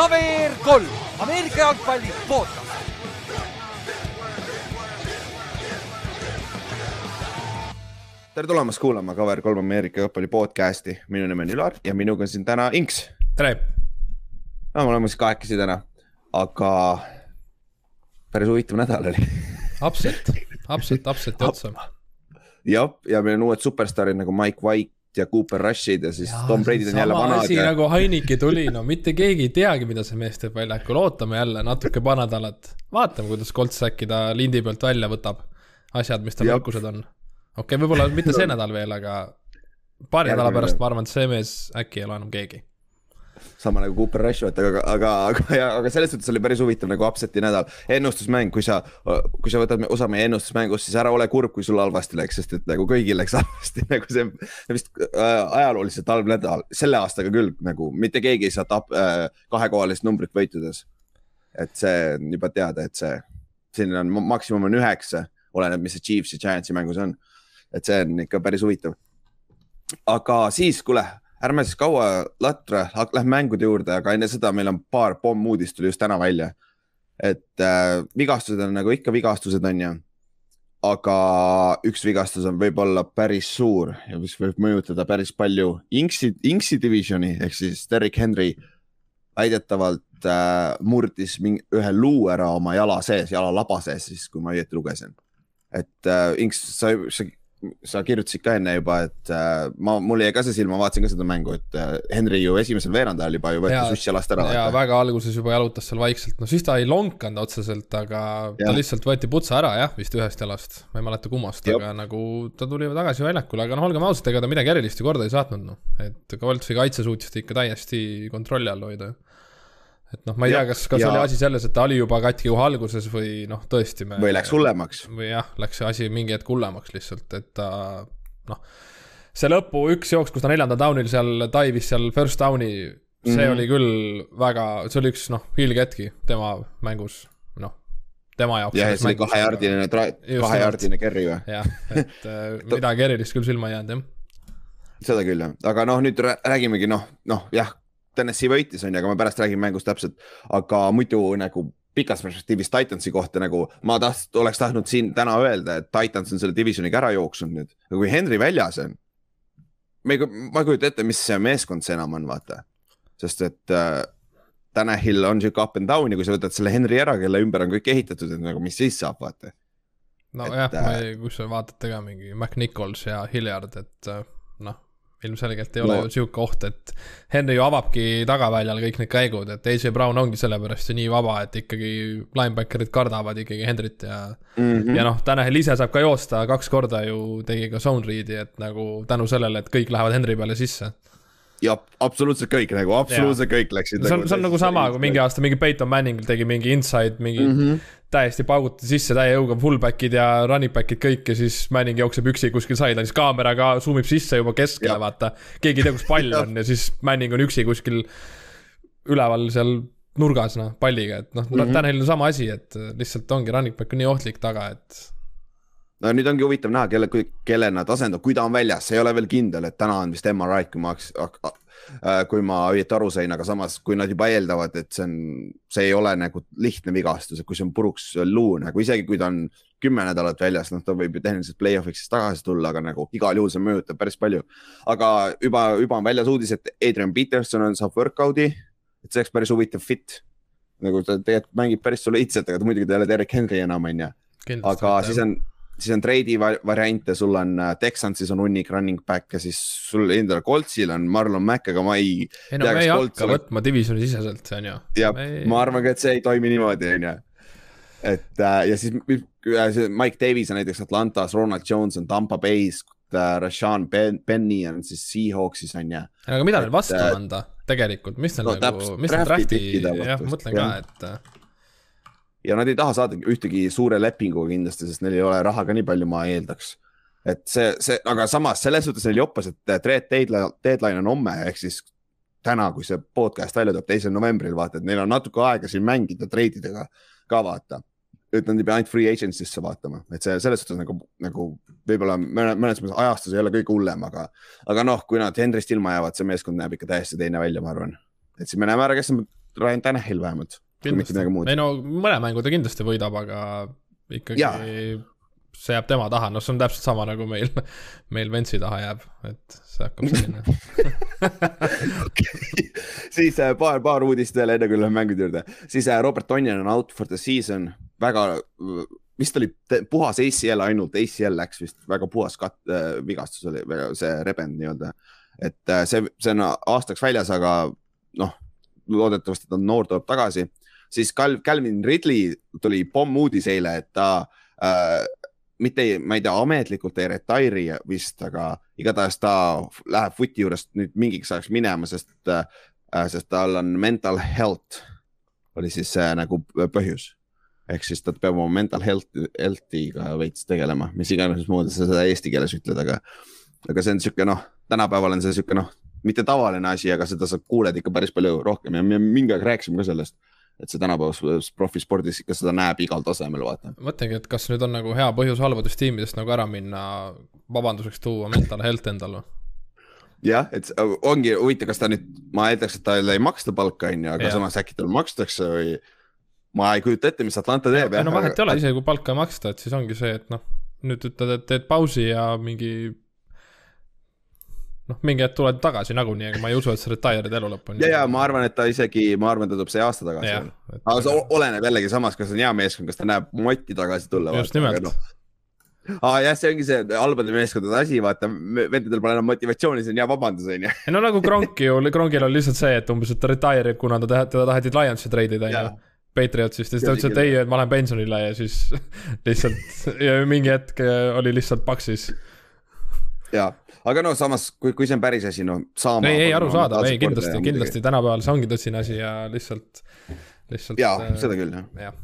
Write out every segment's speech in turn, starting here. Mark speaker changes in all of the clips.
Speaker 1: KVR kolm, Ameerika jalgpalli podcast.
Speaker 2: tere tulemast kuulama KVR kolm Ameerika jalgpalli podcast'i, minu nimi on Ülar ja minuga on siin täna Inks.
Speaker 3: tere.
Speaker 2: no me oleme siis kahekesi täna, aga päris huvitav nädal oli
Speaker 3: Upset, upset, upset'i otsa.
Speaker 2: jah, ja meil on uued superstaarid nagu Mike White ja Cooper Rushid ja siis ja, Tom Brady'd on jälle vanad.
Speaker 3: asi ja... nagu Heiniki tuli, no mitte keegi ei teagi, mida see mees teeb väljakul, ootame jälle natuke paar nädalat. vaatame, kuidas Colts äkki ta lindi pealt välja võtab, asjad, mis tal nõrkused on. okei okay,, võib-olla mitte see nädal veel, aga paari nädala pärast ma arvan, et see mees äkki ei ole enam keegi
Speaker 2: sama nagu Cooper Rush, vaata, aga, aga, aga, aga selles suhtes oli päris huvitav nagu upset'i nädal. ennustusmäng, kui sa, kui sa võtad osa meie ennustusmängust, siis ära ole kurb, kui sul halvasti läks, sest et nagu kõigil läks halvasti, nagu see, vist äh, ajalooliselt halb nädal, selle aastaga küll nagu mitte keegi ei saa tap- äh,, kahekohalist numbrit võitudes. et see on juba teada, et see, siin on maksimum on üheksa, oleneb, mis see Chiefs ja Giantsi mängus on. et see on ikka päris huvitav. aga siis, kuule ärme siis kaua latra, lähme mängude juurde, aga enne seda meil on paar pommuudist tuli just täna välja. et äh, vigastused on nagu ikka vigastused, on ju. aga üks vigastus on võib-olla päris suur ja mis võib mõjutada päris palju Inksi, Inksi divisioni ehk siis Derek Henry väidetavalt äh, murdis mingi, ühe luu ära oma jala sees, jalalaba sees siis, kui ma õieti lugesin. et äh, Inks, sa, sa sa kirjutasid ka enne juba, et äh, ma, mul jäi ka see silma, vaatasin ka seda mängu, et äh, Henry ju esimesel veerandajal juba ju võttis uss jalast ära.
Speaker 3: ja väga alguses juba jalutas seal vaikselt, no siis ta ei lonkanud otseselt, aga ja. ta lihtsalt võeti putsa ära jah, vist ühest jalast, ma ei mäleta kummast, aga nagu ta tuli tagasi väljakule, aga noh, olgem ausad, ega ta midagi erilist ju korda ei saatnud, noh, et Coltsi kaitse suutis ta ikka täiesti kontrolli all hoida et noh, ma ei ja, tea, kas, kas ja... oli asi selles, et ta oli juba katki kohe alguses või noh, tõesti me.
Speaker 2: või läks hullemaks.
Speaker 3: või jah, läks see asi mingi hetk hullemaks lihtsalt, et ta noh. see lõpu üks jooks, kus ta neljandal down'il seal taivis seal first down'i, see mm -hmm. oli küll väga, see oli üks noh, hiilge hetki tema mängus, noh tema jaoks.
Speaker 2: jah, see oli kahejardine, kahejardine carry või?
Speaker 3: jah, et äh, midagi erilist küll silma ei jäänud, jah
Speaker 2: seda küll jah, aga noh, nüüd räägimegi noh, noh jah, Tennessee võitis, on ju, aga ma pärast räägin mängust täpselt. aga muidu nagu pikas perspektiivis Titansi kohta nagu ma taht-, oleks tahtnud siin täna öelda, et Titans on selle divisioniga ära jooksnud nüüd, aga kui Henry väljas on. me ei, ma ei kujuta ette, mis see meeskond see enam on, vaata. sest et äh, Tanahil on sihuke up and down ja kui sa võtad selle Henry ära, kelle ümber on kõik ehitatud, et nagu mis siis saab, vaata.
Speaker 3: nojah, ma ei, kui sa vaatate ka mingi McNichols ja Hilliard, et äh, noh ilmselgelt ei ole no. ju sihuke oht, et Henry ju avabki tagaväljal kõik need käigud, et AJ Brown ongi sellepärast ju nii vaba, et ikkagi linebacker'id kardavad ikkagi Henryt ja mm. -hmm. ja noh, Tanahel ise saab ka joosta kaks korda ju tegi ka zone read'i, et nagu tänu sellele, et kõik lähevad Henry peale sisse
Speaker 2: ja absoluutselt kõik nagu, absoluutselt ja. kõik läksid.
Speaker 3: see on, see on nagu sama, kui mingi aasta mingi Peyton Manning tegi mingi inside, mingi mm -hmm. täiesti pauguti sisse täie jõuga fullback'id ja running back'id kõik ja siis Manning jookseb üksi kuskil sideline'is, kaameraga zoom ib sisse juba keskele, vaata. keegi ei tea, kus pall on ja siis Manning on üksi kuskil üleval seal nurgas, noh, palliga, et noh mm -hmm., Tanelil on sama asi, et lihtsalt ongi running back on nii ohtlik taga, et
Speaker 2: no nüüd ongi huvitav näha, kelle, kelle nad asendavad, kui ta on väljas, see ei ole veel kindel, et täna on vist MRI, kui ma, äh, kui ma õieti aru sain, aga samas, kui nad juba eeldavad, et see on, see ei ole nagu lihtne vigastus, et kui see on puruks luu nagu isegi kui ta on kümme nädalat väljas, noh, ta võib ju tehniliselt play-off'iks tagasi tulla, aga nagu igal juhul see mõjutab päris palju. aga juba, juba on väljas uudis, et Adrian Peterson on, saab workout'i, et see oleks päris huvitav fit. nagu ta tegelikult mängib päris soliidselt, aga muidugi ta ei ole Derek Henry enam, on ju. aga siis on siis on treidi variante, sul on äh, Texansis on hunnik running back ja siis sul endal Coltsil on Marlon Mack, aga ma ei.
Speaker 3: ei no me ei hakka ole... võtma divisioni siseselt, on ju.
Speaker 2: jah ma arvan ka, et see ei toimi niimoodi, on ju. et äh, ja siis äh, Mike Davis on näiteks Atlantas, Ronald Jones on Tampa Bay's äh,, Rashan ben, Benny on siis Seahawksis on ju.
Speaker 3: aga mida neil vastu äh, anda tegelikult, mis neil no, nagu, mis neil draft'i, jah, mõtlen ka, et äh,
Speaker 2: ja nad ei taha saada ühtegi suure lepinguga kindlasti, sest neil ei ole raha ka nii palju, ma eeldaks. et see, see, aga samas selles suhtes neil joppas, et trade deadline, deadline on homme, ehk siis täna, kui see podcast välja tuleb, teisel novembril, vaata, et neil on natuke aega siin mängida trade idega ka vaata. et nad ei pea ainult free agency'sse vaatama, et see selles suhtes nagu, nagu võib-olla mõnes mõttes ajastus ei ole kõige hullem, aga, aga noh, kui nad Henrist ilma jäävad, see meeskond näeb ikka täiesti teine välja, ma arvan. et siis me näeme ära, kes on Ryan Tanahil vähemalt.
Speaker 3: Ei no mõne mängu ta kindlasti võidab, aga ikkagi ja. see jääb tema taha, noh, see on täpselt sama nagu meil, meil Ventsi taha jääb, et see hakkab selline
Speaker 2: okay. siis äh, paar, paar uudist veel, enne kui läheme mängude juurde, siis äh, Robert Tonjan on out for the season, väga vist oli puhas ACL ainult, ACL läks vist väga puhas kat- äh,, vigastus oli, see rebend nii-öelda. et äh, see, see on aastaks väljas, aga noh, loodetavasti ta noor tuleb tagasi. Siis Cal-, Calvin Ridley tuli pommuudis eile, et ta äh, mitte, ma ei tea, ametlikult ei retire'i vist, aga igatahes ta läheb footi juurest nüüd mingiks ajaks minema, sest äh,, sest tal on mental health oli siis äh, nagu põhjus ehk siis ta peab oma mental health, health'iga veits tegelema, mis iganes moodi sa seda eesti keeles ütled, aga. aga see on sihuke noh, tänapäeval on see sihuke noh, mitte tavaline asi, aga seda sa kuuled ikka päris palju rohkem ja me mingi aeg rääkisime ka sellest et see tänapäevases profispordis ikka seda näeb igal tasemel, vaata.
Speaker 3: mõtlengi, et kas nüüd on nagu hea põhjus halbadest tiimidest nagu ära minna, vabanduseks tuua mental health endale?
Speaker 2: jah, et ongi huvitav, kas ta nüüd, ma eeldaks, et talle ei maksta palka, on ju, aga ja. samas äkki talle makstakse või ma ei kujuta ette, mis Atlanta teeb.
Speaker 3: no vahet ei ole, isegi kui palka ei maksta, et siis ongi see, et noh, nüüd ütled, et teed pausi ja mingi noh, mingi hetk tuled tagasi nagunii, aga ma ei usu, et sa retire'id elu lõpuni.
Speaker 2: ja, ja ma arvan, et ta isegi, ma arvan, ta tuleb see aasta tagasi. aga see oleneb jällegi samas, kas on hea meeskond, kas ta näeb moti tagasi tulla.
Speaker 3: just nimelt. No.
Speaker 2: ah, jah, see ongi see halbade meeskondade asi, vaata, vendadel pole enam motivatsiooni, see on hea vabandus, on ju.
Speaker 3: no nagu Kronki ju, Kronkil on lihtsalt see, et umbes, et ta retire ib, kuna ta, teda taheti Lionsi treidida, on ju Patriotsist ja siis ta ütles, et ei, et ma lähen pensionile ja siis lihtsalt ja mingi hetk äh, oli lihtsalt paksis.
Speaker 2: ja, aga no samas, kui, kui see on päris asi, no saama.
Speaker 3: ei, ei arusaadav, ei kindlasti, kindlasti tänapäeval see ongi tõsine asi ja lihtsalt, lihtsalt.
Speaker 2: jaa äh,, seda küll jah
Speaker 3: ja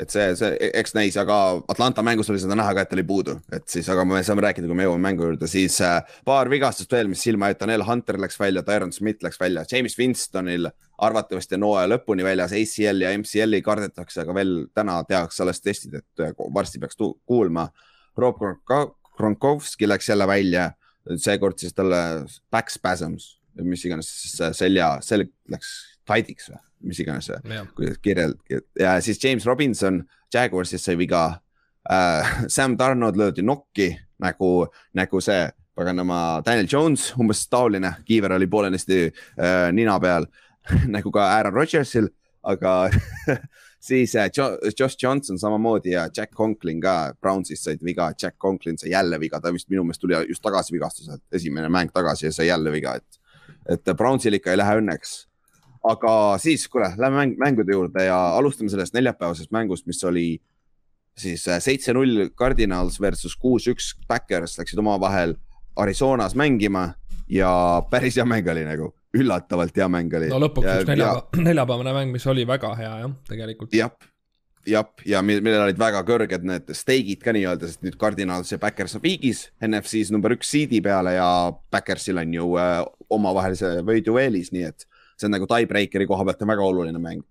Speaker 2: et see, see, eks näis, aga Atlanta mängus oli seda näha ka, et ta oli puudu, et siis, aga me saame rääkida, kui me jõuame mängu juurde, siis äh, paar vigastust veel, mis silma jäid, Tanel Hunter läks välja, Tyron Smith läks välja, James Winstonil arvatavasti on hooaja lõpuni väljas, ACL ja MCL-i kardetakse, aga veel täna tehakse alles testid, et äh, varsti peaks kuulma. Rob Gronkowski läks jälle välja, seekord siis talle back spasms, mis iganes selja, selg läks tide'iks või mis iganes see, kuidas kirjeld- ja siis James Robinson Jaguarsist sai viga äh,. Sam Darnold löödi nokki nagu, nagu see paganama Daniel Jones, umbes taoline, kiiver oli poolenisti äh, nina peal nagu ka Aaron Rodgersil, aga siis äh, Josh Johnson samamoodi ja Jack Conklin ka. Brownsist said viga, Jack Conklin sai jälle viga, ta vist minu meelest tuli just tagasi vigastuselt, esimene mäng tagasi ja sai jälle viga, et, et Brownsil ikka ei lähe õnneks. Aga siis, kuule, lähme mäng, mängude juurde ja alustame sellest neljapäevasest mängust, mis oli siis äh, seitse-null Cardinals versus kuus-üks Backers läksid omavahel Arizonas mängima ja päris hea mäng oli nagu, üllatavalt hea mäng oli.
Speaker 3: no lõpuks üks neljapäeva, neljapäevane mäng, mis oli väga hea jah, tegelikult.
Speaker 2: jah, jah, ja millel olid väga kõrged need steigid ka nii-öelda, sest nüüd Cardinals ja Backers on viigis NFC-s number üks seed'i peale ja Backersil on ju äh, omavahelise võidueelis, nii et see on nagu tiebreakeri koha pealt on väga oluline mäng.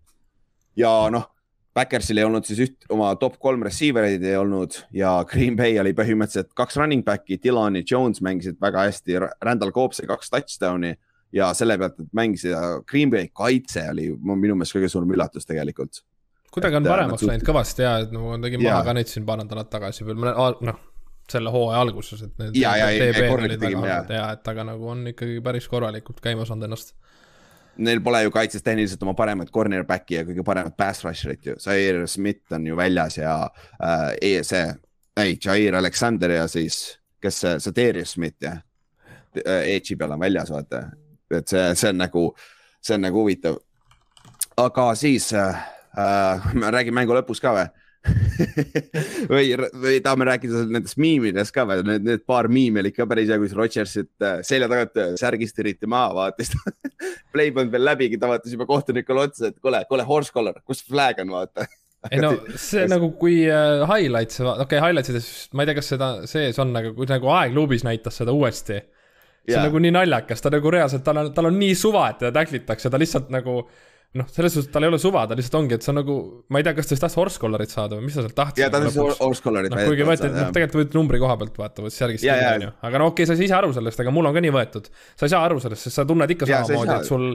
Speaker 2: ja noh, Backersil ei olnud siis üht oma top kolm receiver eid ei olnud ja Green Bay oli põhimõtteliselt kaks running back'i, Dylan ja Jones mängisid väga hästi, Randall Cobb sai kaks touchdown'i ja selle pealt, et mängisid ja Green Bay kaitse oli minu meelest kõige suurem üllatus tegelikult.
Speaker 3: kuidagi on paremaks läinud suht... kõvasti ja, et ma tegin maha ka neid siin paar nädalat tagasi veel, noh selle hooaja alguses, et need.
Speaker 2: ja, ja, ja, ja,
Speaker 3: ja, et aga nagu on ikkagi päris korralikult käima saanud ennast.
Speaker 2: Neil pole ju kaitses tehniliselt oma paremat cornerback'i ja kõige paremat pass rusher'it ju, Zaire Smith on ju väljas ja äh, e, see, ei, Jair Alexander ja siis, kes see, see Darius Smith jah, Edge'i peal on väljas, vaata, et see, see on nagu, see on nagu huvitav. aga siis äh,, äh, ma räägin mängu lõpus ka või või, või tahame rääkida nendest miimidest ka või, need, need paar miimi olid ka päris hea, kus Rodgersit äh, selja tagant äh, särgist tiriti maha, vaatas play polnud veel läbigi, ta vaatas juba kohtunikule otsa, et kuule, kuule, horse collar, kus flag on, vaata
Speaker 3: ei no see on nagu, kui highlights, okei okay,, highlights ides, ma ei tea, kas seda sees on, aga kui nagu aegluubis näitas seda uuesti. See on nagu nii naljakas, ta nagu reaalselt, tal on, tal on nii suva, et teda täklitakse, ta lihtsalt nagu noh, selles suhtes tal ei ole suva, ta lihtsalt ongi, et see on nagu, ma ei tea, kas ta siis tahtis horse collarit saada või mis ta sealt tahtis.
Speaker 2: jaa, ta tahtis horse collarit
Speaker 3: no,. kuigi võeti, noh, tegelikult võeti numbri koha pealt vaata, võttis järgist kinni, onju. aga no okei okay,, sa ei saa ise aru sellest, aga mul on ka nii võetud. sa ei saa aru sellest, sest sa tunned ikka samamoodi, et sul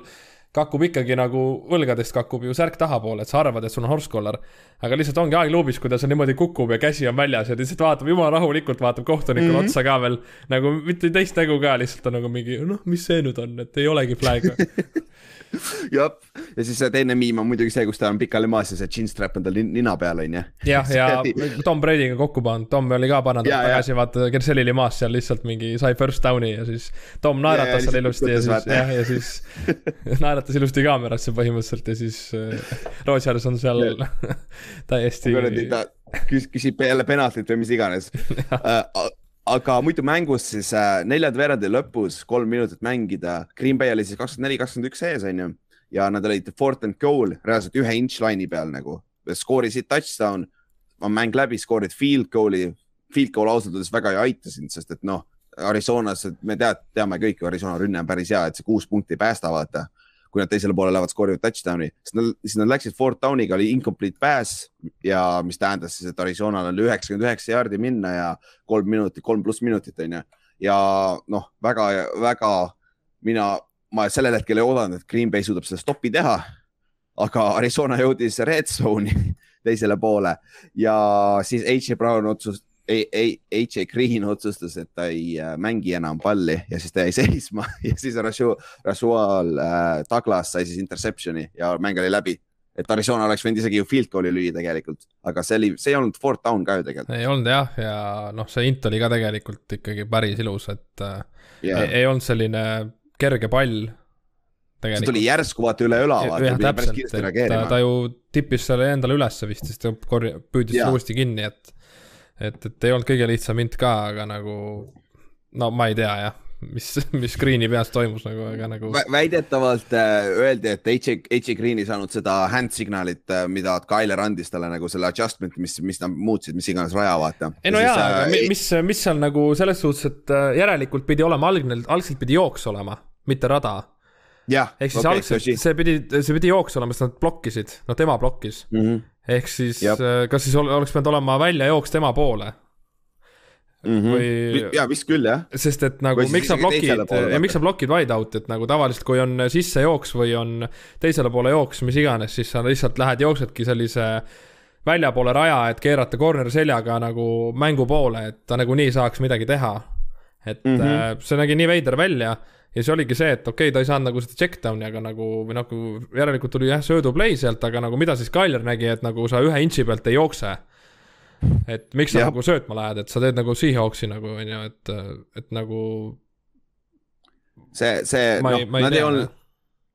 Speaker 3: kakub ikkagi nagu võlgadest kakub ju särk tahapoole, et sa arvad, et sul on horse collar. aga lihtsalt ongi aegluubis, kui ta seal niimoodi kukub ja käsi on väljas ja lihtsalt vaatab jumala rahulikult, vaatab kohtunikule mm -hmm. otsa ka veel. nagu mitte teist nägu ka, lihtsalt on nagu mingi, noh, mis see nüüd on, et ei olegi flag
Speaker 2: jah, ja siis teine miim on muidugi see, kus ta on pikali maas ja see chinstrap on tal nina peal, onju.
Speaker 3: jah, ja Tom Brady'ga kokku pannud, Tom oli ka paar nädalat tagasi, vaata, Kersel oli maas seal lihtsalt mingi, sai first down'i ja siis Tom naeratas seal ilusti ja siis, jah, ja siis naeratas ilusti kaamerasse põhimõtteliselt ja siis äh, Rodgers on seal täiesti.
Speaker 2: kuradi, ta küsib jälle penaltit või mis iganes aga muidu mängus siis äh, neljanda veerandi lõpus kolm minutit mängida, Green Bay oli siis kakskümmend neli, kakskümmend üks ees, onju. ja nad olid fourth and goal reaalselt ühe inch line'i peal nagu, skoorisid touchdown, on mäng läbi, skoorid field goal'i, field goal ausalt öeldes väga ei aita sind, sest et noh, Arizonas, me tead, teame kõik Arizona rünne on päris hea, et see kuus punkti ei päästa, vaata kui nad teisele poole lähevad, skoorivad touchdown'i, siis nad, siis nad läksid fourth down'iga, oli incomplete pass ja mis tähendas siis, et Arizonal oli üheksakümmend üheksa jaardi minna ja kolm minutit, kolm pluss minutit on ju. ja noh, väga, väga mina, ma sellel hetkel ei oodanud, et Green Bay suudab seda stoppi teha. aga Arizona jõudis red zone'i teisele poole ja siis H. Brown otsustas AJ Green otsustas, et ta ei äh, mängi enam palli ja siis ta jäi seisma ja siis Rasual äh, Douglas sai siis interception'i ja mäng oli läbi. et Arizona oleks võinud isegi ju field goal'i lüüa tegelikult, aga see oli, see ei olnud fourth down ka ju tegelikult.
Speaker 3: ei olnud jah, ja noh, see int oli ka tegelikult ikkagi päris ilus, et yeah. Äh, ei, ei olnud selline kerge pall
Speaker 2: see tuli järsku vaata üle õla.
Speaker 3: jah, täpselt, et ta, ta ju tippis selle endale ülesse vist, siis ta korja-, püüdis uuesti kinni, et et, et ei olnud kõige lihtsam int ka, aga nagu no ma ei tea jah, mis, mis Green'i peas toimus nagu, aga nagu.
Speaker 2: väidetavalt äh, öeldi, et HA, HA Green ei saanud seda hand signalit, äh, mida Tyler andis talle nagu selle adjustment'i, mis, mis nad muutsid, mis iganes raja, vaata.
Speaker 3: ei no jaa, aga äh, mis, mis seal nagu selles suhtes, et äh, järelikult pidi olema algne, algselt pidi jooks olema, mitte rada. Ehk siis okay, algselt see pidi, see pidi jooks olema, sest nad blokkisid, no tema blokkis mm. -hmm ehk siis, äh, kas siis oleks pidanud olema väljajooks tema poole?
Speaker 2: Mm -hmm. või. ja vist küll jah.
Speaker 3: sest et nagu miks sa blokid miks sa blokid wide out'i, et nagu tavaliselt, kui on sissejooks või on teisele poole jooks, mis iganes, siis sa lihtsalt lähed, jooksedki sellise väljapoole raja, et keerata corner seljaga nagu mängu poole, et ta nagunii saaks midagi teha. Et mm -hmm. see nägi nii veider välja ja siis oligi see, et okei okay,, ta ei saanud nagu seda check down'i, aga nagu, või nagu järelikult tuli jah, söödu play sealt, aga nagu mida siis Tyler nägi, et nagu sa ühe intši pealt ei jookse. et miks sa ja. nagu söötma lähed, et sa teed nagu Seahawksi nagu on ju, et, et nagu.
Speaker 2: see, see, noh, nad ei olnud,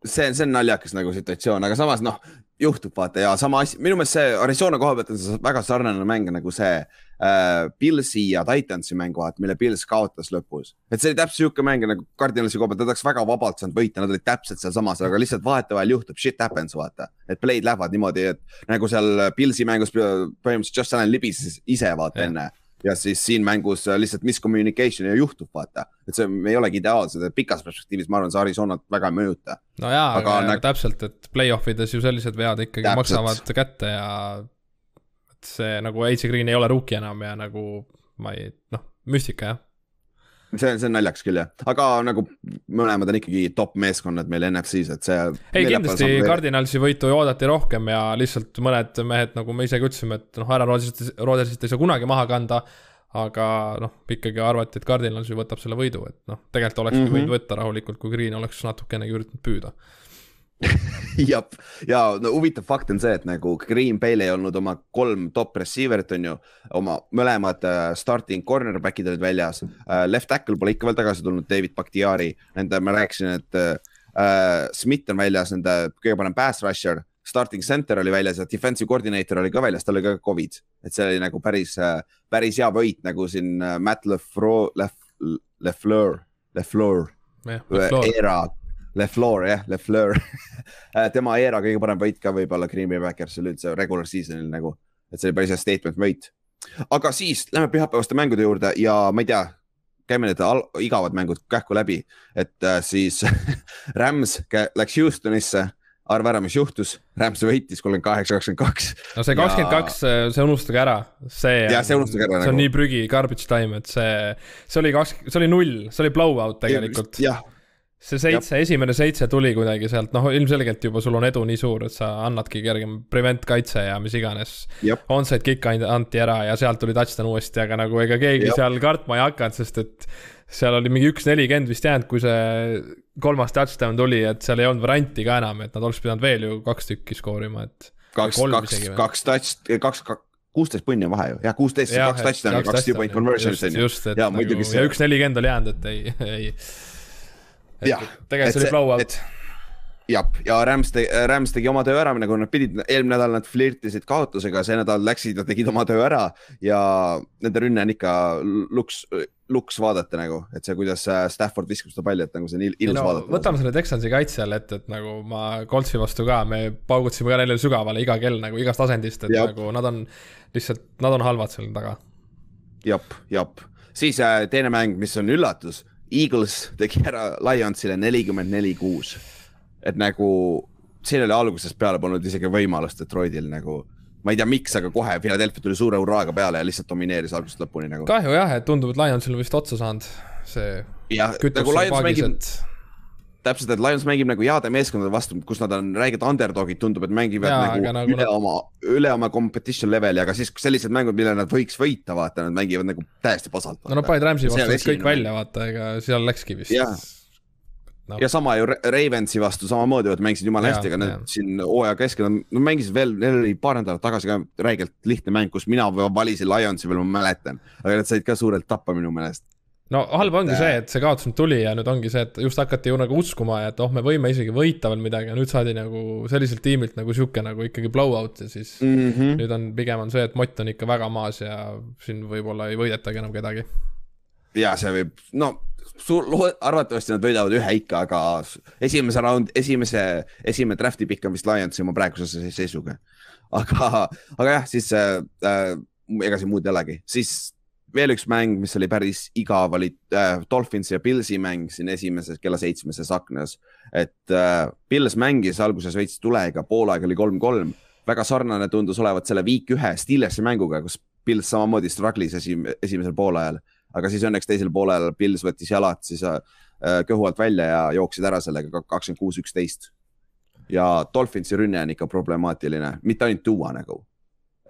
Speaker 2: see, see on naljakas nagu situatsioon, aga samas noh, juhtub vaata ja sama asi, minu meelest see Arizona koha pealt on see väga sarnane mäng nagu see äh, Pilsi ja Titansi mäng, vaata, mille Pils kaotas lõpus. et see oli täpselt sihuke mäng nagu Cardinalsi koha pealt, nad oleks väga vabalt saanud võita, nad olid täpselt sealsamas, aga lihtsalt vahetevahel juhtub, shit happens, vaata. et play'd lähevad niimoodi, et nagu seal Pilsi mängus põhimõtteliselt Josh Allan libises ise vaata ja. enne ja siis siin mängus äh, lihtsalt miscommunication ja juhtub, vaata. et see, me ei olegi ideaalsed, et pikas perspektiivis ma arvan, see Arizonat väga ei mõjuta.
Speaker 3: no jaa, aga, aga nagu... täpselt, et play-off ides ju sellised vead ikkagi täpselt. maksavad kätte ja see nagu AC Green ei ole rookie enam ja nagu ma ei, noh, müstika jah
Speaker 2: see, see on naljakas küll jah, aga nagu mõlemad on ikkagi top meeskonnad meil NFC-s, et see.
Speaker 3: ei, kindlasti Cardinalsi võitu oodati rohkem ja lihtsalt mõned mehed, nagu me isegi ütlesime, et noh, härra Rodersist, Rodersist ei saa kunagi maha kanda. aga noh, ikkagi arvati, et Cardinals ju võtab selle võidu, et noh, tegelikult olekski mm -hmm. võinud võtta rahulikult, kui Green oleks natukenegi üritanud püüda
Speaker 2: jah, ja no huvitav fakt on see, et nagu Green Bay'l ei olnud oma kolm top receiver'it, on ju, oma mõlemad uh, starting cornerback'id olid väljas. Uh,. Left tackle pole ikka veel tagasi tulnud, David Bakhtiari, nende, ma rääkisin, et uh, Smith on väljas, nende kõige parem pass rusher. Starting center oli väljas ja defensive coordinator oli ka väljas, tal oli ka Covid, et see oli nagu päris päris hea võit nagu siin Matt Lefleur, Lefleur, Lefleur, era LeFleur jah, LeFleur äh, tema era kõige parem võit ka võib-olla Green Bay Packersil üldse regular season'il nagu, et see oli päris hea statement võit. aga siis lähme pühapäevaste mängude juurde ja ma ei tea, käime need igavad mängud kähku läbi, et äh, siis Rams läks Houstonisse arva ära, mis juhtus, Rams võitis kolmkümmend kaheksa, kakskümmend kaks.
Speaker 3: no see kakskümmend kaks, see unustage ära, see.
Speaker 2: jah, see unustage ära.
Speaker 3: see on nagu. nii prügi, garbage time, et see, see oli kaks, see oli null, see oli blowout tegelikult.
Speaker 2: jah
Speaker 3: see seitse, esimene seitse tuli kuidagi sealt, noh, ilmselgelt juba sul on edu nii suur, et sa annadki kergem prevent kaitse ja mis iganes. Onside kick anti ära ja sealt tuli touchdown uuesti, aga nagu ega keegi Jop. seal kartma ei hakanud, sest et seal oli mingi üks nelikümmend vist jäänud, kui see kolmas touchdown tuli, et seal ei olnud varianti ka enam, et nad oleks pidanud veel ju kaks tükki skoorima, et.
Speaker 2: kaks, kaks, kaks touch, kaks, kaks kuusteist punni on vahe ju, jah, kuusteist, kaks touchdown'i, kaks two point conversion'it
Speaker 3: on ju. ja, nagu, ja üks nelikümmend oli jäänud, et ei, ei. Tegelikult see oli blowout.
Speaker 2: jah, ja Rams tegi, Rams tegi oma töö ära, nagu nad pidid, eelmine nädal nad flirtisid kaotusega, see nädal läksid ja tegid oma töö ära ja nende rünne on ikka luks, luks vaadata nagu, et see, kuidas äh, Stafford viskab seda palli, et nagu see on ilus no, vaadata.
Speaker 3: võtame selle Texansi kaitse jälle ette, et nagu ma Coltsi vastu ka, me paugutasime ka neile sügavale iga kell nagu igast asendist, et Jab. nagu nad on lihtsalt, nad on halvad seal taga.
Speaker 2: jep, jep, siis äh, teine mäng, mis on üllatus Eagles tegi ära Lionsile nelikümmend neli, kuus. et nagu siin oli algusest peale polnud isegi võimalust Detroitil nagu, ma ei tea, miks, aga kohe Philadelphia tuli suure hurraaga peale ja lihtsalt domineeris algusest lõpuni nagu.
Speaker 3: kahju jah, et tundub, et Lionsil on vist otsa saanud see.
Speaker 2: jah, nagu Lions mängib et täpselt, et Lions mängib nagu heade meeskondade vastu, kus nad on räiged underdog'id, tundub, et mängivad ja, nagu, nagu üle oma, üle oma competition level'i, aga siis sellised mängud, mille nad võiks võita, vaata, nad mängivad nagu täiesti pasalt.
Speaker 3: no nad panid Rams'i vastu kõik esimene. välja, vaata, ega seal läkski vist.
Speaker 2: No. ja sama ju Ravensi vastu samamoodi, et mängisid jumala hästi, aga need siin hooaja keskel, nad mängisid veel, neil oli paar nädalat tagasi ka räigelt lihtne mäng, kus mina valisin Lionsi veel, ma mäletan, aga nad said ka suurelt tappa minu meelest
Speaker 3: no halb ongi see, et see kaotus nüüd tuli ja nüüd ongi see, et just hakati ju nagu uskuma, et oh, me võime isegi võita veel midagi ja nüüd saadi nagu selliselt tiimilt nagu sihuke nagu ikkagi blowout ja siis mm -hmm. nüüd on, pigem on see, et mott on ikka väga maas ja siin võib-olla ei võidetagi enam kedagi.
Speaker 2: ja see võib, no suur, arvatavasti nad võidavad ühe ikka, aga esimese raund, esimese, esimene draft'i pikk on vist Lionsi oma praeguse seisuga. aga, aga jah, siis äh, äh, ega siin muud ei olegi, siis veel üks mäng, mis oli päris igav, oli äh, Dolphinsi ja Pillsi mäng siin esimeses kella seitsmeses aknas. et äh, Pils mängis alguses veits tulega, poolaeg oli kolm-kolm, väga sarnane tundus olevat selle week ühe Steelersi mänguga, kus Pils samamoodi struggle'is esim esimesel poolajal, aga siis õnneks teisel poolel Pils võttis jalad siis äh, kõhu alt välja ja jooksid ära sellega kakskümmend kuus, üksteist. ja Dolphinsi rünne on ikka problemaatiline, mitte ainult tuua nagu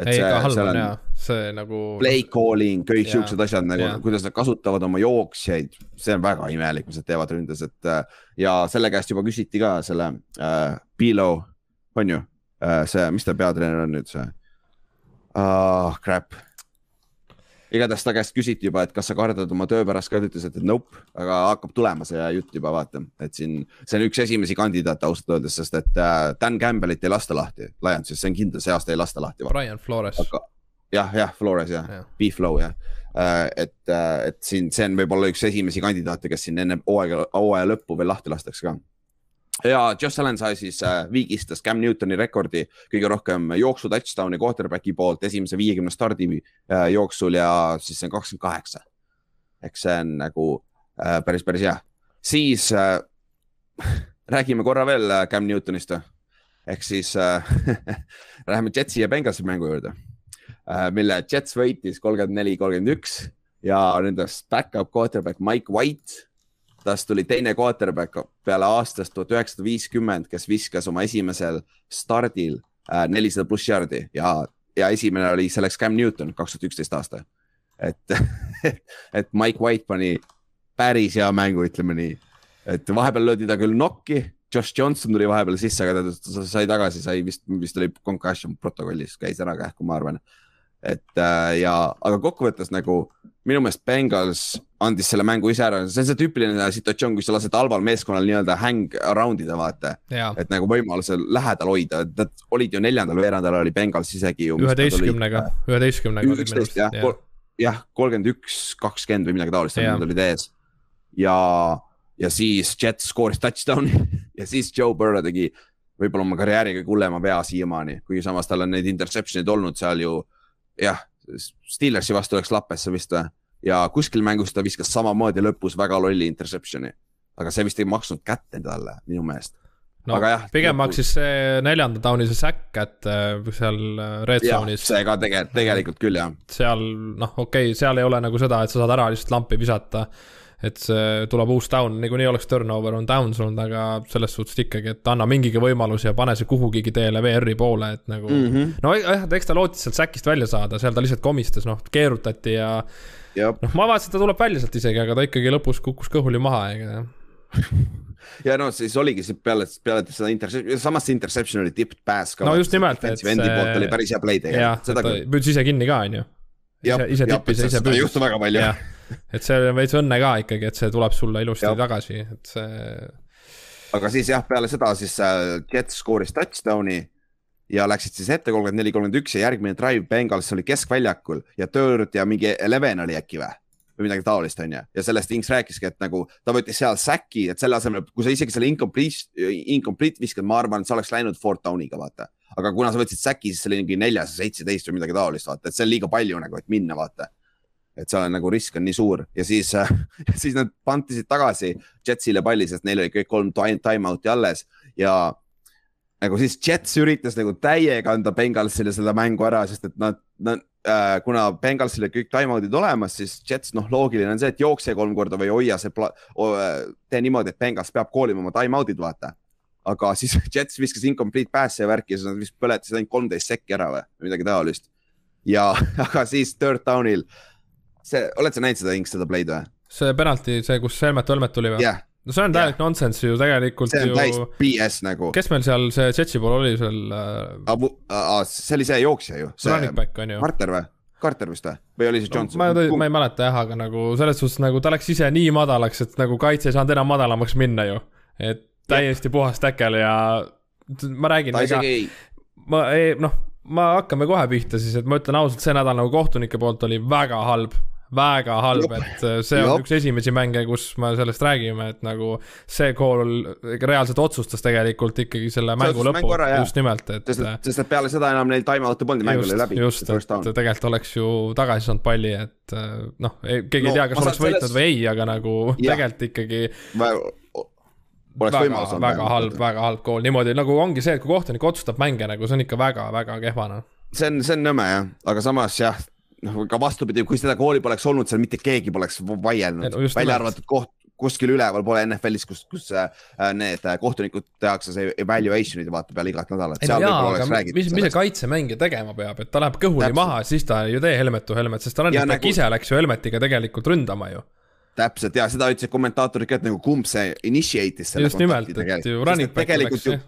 Speaker 3: ei, ka halb on jaa, see nagu.
Speaker 2: Play calling, kõik siuksed asjad nagu, kuidas nad kasutavad oma jooksjaid, see on väga imelik, mis nad teevad ründes, et äh, ja selle käest juba küsiti ka selle äh, Pilo, on ju äh,, see, mis ta peatreener on nüüd see uh,? Crap igatahes ta käest küsiti juba, et kas sa kardad oma töö pärast ka, ta ütles, et nope, aga hakkab tulema see jutt juba vaata, et siin, see on üks esimesi kandidaate ausalt öeldes, sest et äh, Dan Campbellit ei lasta lahti Lionsis, see on kindel, see aasta ei lasta lahti.
Speaker 3: Brian Flores.
Speaker 2: jah, jah, Flores jah ja., B-Flow jah äh,, et, äh, et siin, see on võib-olla üks esimesi kandidaate, kes siin enne hooaega, hooaja lõppu veel lahti lastakse ka ja Josh Allan sai siis äh, viigistas Cam Newtoni rekordi kõige rohkem jooksu touchdown'i quarterback'i poolt esimese viiekümne stardi äh, jooksul ja siis see on kakskümmend kaheksa. eks see on nagu äh, päris, päris hea. siis äh, räägime korra veel äh, Cam Newtonist. ehk siis äh, läheme Jetsi ja Bengalsi mängu juurde äh,, mille Jets võitis kolmkümmend neli, kolmkümmend üks ja nendest back-up quarterback Mike White tast tuli teine quarterback peale aastast tuhat üheksasada viiskümmend, kes viskas oma esimesel stardil äh, nelisada pluss jardi ja, ja esimene oli selleks Cam Newton, kaks tuhat üksteist aasta. et et Mike White pani päris hea mängu, ütleme nii. et vahepeal löödi ta küll nokki, Josh Johnson tuli vahepeal sisse, aga ta sai tagasi, sai vist, vist oli concussion protokollis, käis ära kähku, ma arvan et äh, ja, aga kokkuvõttes nagu minu meelest Bengals andis selle mängu ise ära, see on see tüüpiline situatsioon, kus sa lased halval meeskonnal nii-öelda hang around ida, vaata. et nagu võimaluse lähedal hoida, et nad olid ju neljandal veerandal oli Bengals isegi ju.
Speaker 3: üheteistkümnega, üheteistkümnega.
Speaker 2: üksteist jah, jah, kolmkümmend üks, kakskümmend või midagi taolist, nad olid ees. ja, ja siis Jets skooris touchdown'i ja siis Joe Burrow tegi võib-olla oma karjääri kõige hullema vea siiamaani, kuigi samas tal on neid interception'id olnud seal ju jah, Steelersi vastu läks lappesse vist või ja kuskil mängus ta viskas samamoodi lõpus väga lolli interception'i, aga see vist ei maksnud kätte talle minu meelest.
Speaker 3: no aga jah, pigem lõpus... maksis see neljanda tauni see säkk kätte seal äh, red zone'is.
Speaker 2: see ka tegelikult, tegelikult küll jah.
Speaker 3: seal noh, okei okay,, seal ei ole nagu seda, et sa saad ära lihtsalt lampi visata et see tuleb uus down, niikuinii oleks turnover on downs olnud, aga selles suhtes ikkagi, et anna mingigi võimalus ja pane see kuhugigi teele VR-i poole, et nagu mm. -hmm. no jah, eks ta lootis sealt säkist välja saada, seal ta lihtsalt komistas, noh, keerutati ja. noh, ma vaatasin, et ta tuleb välja sealt isegi, aga ta ikkagi lõpus kukkus kõhuli maha, ega
Speaker 2: ja no siis oligi see peale, peale seda interception, samas see interception oli tipped pass ka.
Speaker 3: no just nimelt,
Speaker 2: et see. endi poolt oli päris hea play
Speaker 3: tegelikult. seda püüdis ise kinni ka, on ju. ise, ise tippis ja ise
Speaker 2: püüdis. ei juhtu väga palju
Speaker 3: et see on veits õnne ka ikkagi, et see tuleb sulle ilusti ja. tagasi, et see.
Speaker 2: aga siis jah, peale seda siis äh, Jets skooris touchdown'i ja läksid siis ette kolmkümmend neli, kolmkümmend üks ja järgmine drive Bengals oli keskväljakul ja third ja mingi eleven oli äkki või? või midagi taolist, onju. ja sellest Inks rääkiski, et nagu ta võttis seal säki, et selle asemel, kui sa isegi selle incomplete, incomplete viskad, ma arvan, et sa oleks läinud fourth down'iga, vaata. aga kuna sa võtsid säki, siis see oli mingi neljas ja seitseteist või midagi taolist, vaata, et see on liiga palju nagu, et minna, vaata et seal on nagu risk on nii suur ja siis äh,, siis nad pantisid tagasi Jetsile palli, sest neil oli kõik kolm time out'i alles ja nagu siis Jets üritas nagu täiega anda Bengalsile seda mängu ära, sest et nad, nad äh,, kuna Bengalsil olid kõik time out'id olemas, siis Jets, noh, loogiline on see, et jookse kolm korda või hoia see, tee niimoodi, et Bengals peab koolima oma time out'id, vaata. aga siis Jets viskas incomplete pass'e ja värki ja siis nad vist põletasid ainult kolmteist sekki ära või midagi taolist. ja, aga siis third down'il see, oled sa näinud seda Inks, seda play'd või?
Speaker 3: see penalti, see, kus Helmet Helmet tuli või
Speaker 2: yeah.?
Speaker 3: no see on täielik yeah. nonsense ju tegelikult
Speaker 2: see on
Speaker 3: ju.
Speaker 2: täis BS nagu.
Speaker 3: kes meil seal see Jetsi pool oli seal
Speaker 2: äh...? Abu see oli see jooksja ju.
Speaker 3: Running back on ju.
Speaker 2: Carter või? Carter vist või? või oli see Johnson
Speaker 3: no,? ma, ma ei mäleta jah, aga nagu selles suhtes nagu ta läks ise nii madalaks, et nagu kaitse ei saanud enam madalamaks minna ju. et täiesti yeah. puhas täkel ja ma räägin, ega isegi... ma ei, noh, ma hakkame kohe pihta siis, et ma ütlen ausalt, see nädal nagu kohtunike poolt oli väga halb väga halb, et äh, see on Jop. üks esimesi mänge, kus me sellest räägime, et nagu see call reaalselt otsustas tegelikult ikkagi selle mängu lõpu, just nimelt, et.
Speaker 2: sest, et, sest et peale seda enam neil time out'e polnud mäng oli läbi.
Speaker 3: just, et tegelikult oleks ju tagasi saanud palli, et äh, noh, keegi no, ei tea, kas oleks võitnud selles... või ei, aga nagu ja. tegelikult ikkagi
Speaker 2: oleks võimalus
Speaker 3: olnud. väga halb, väga halb kool, niimoodi nagu ongi see, et kui kohtunik otsustab mänge nagu, see on ikka väga-väga kehva noh.
Speaker 2: see on, see on nõme jah, aga samas jah noh, ka vastupidi, kui seda kooli poleks olnud, seal mitte keegi poleks vaielnud. Välja arvatud koht, kuskil üleval pole NFL-is, kus, kus äh, need äh, kohtunikud tehakse see evaluation'id vaata peale igat nädalat.
Speaker 3: mis, mis see kaitsemängija tegema peab, et ta läheb kõhuli Täpselt. maha, siis ta ei tee helmet to helmet, sest ta running back nagu... ise läks ju helmetiga tegelikult ründama ju.
Speaker 2: Täpselt ja seda ütlesid kommentaatorid ka, et nagu kumb see initiate'is selle
Speaker 3: just nimelt, et ju running back läks jah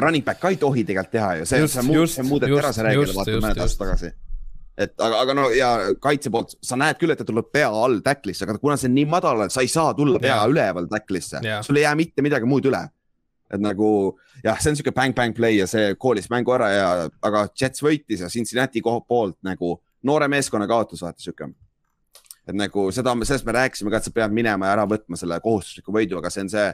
Speaker 2: running back ka ei tohi tegelikult teha ju, see, see, see muudeti ära see reegel vaata mõned aastad tagasi et aga, aga no ja kaitse poolt, sa näed küll, et ta tuleb pea all tackle'isse, aga kuna see on nii madal, et sa ei saa tulla pea yeah. üleval tackle'isse yeah., sul ei jää mitte midagi muud üle. et nagu jah, see on sihuke bang-bang play ja see koolis mängu ära ja, aga Jets võitis ja Cincinnati poolt nagu noore meeskonna kaotus, vaata sihuke et nagu seda, sellest me rääkisime ka, et sa pead minema ja ära võtma selle kohustusliku võidu, aga see on see,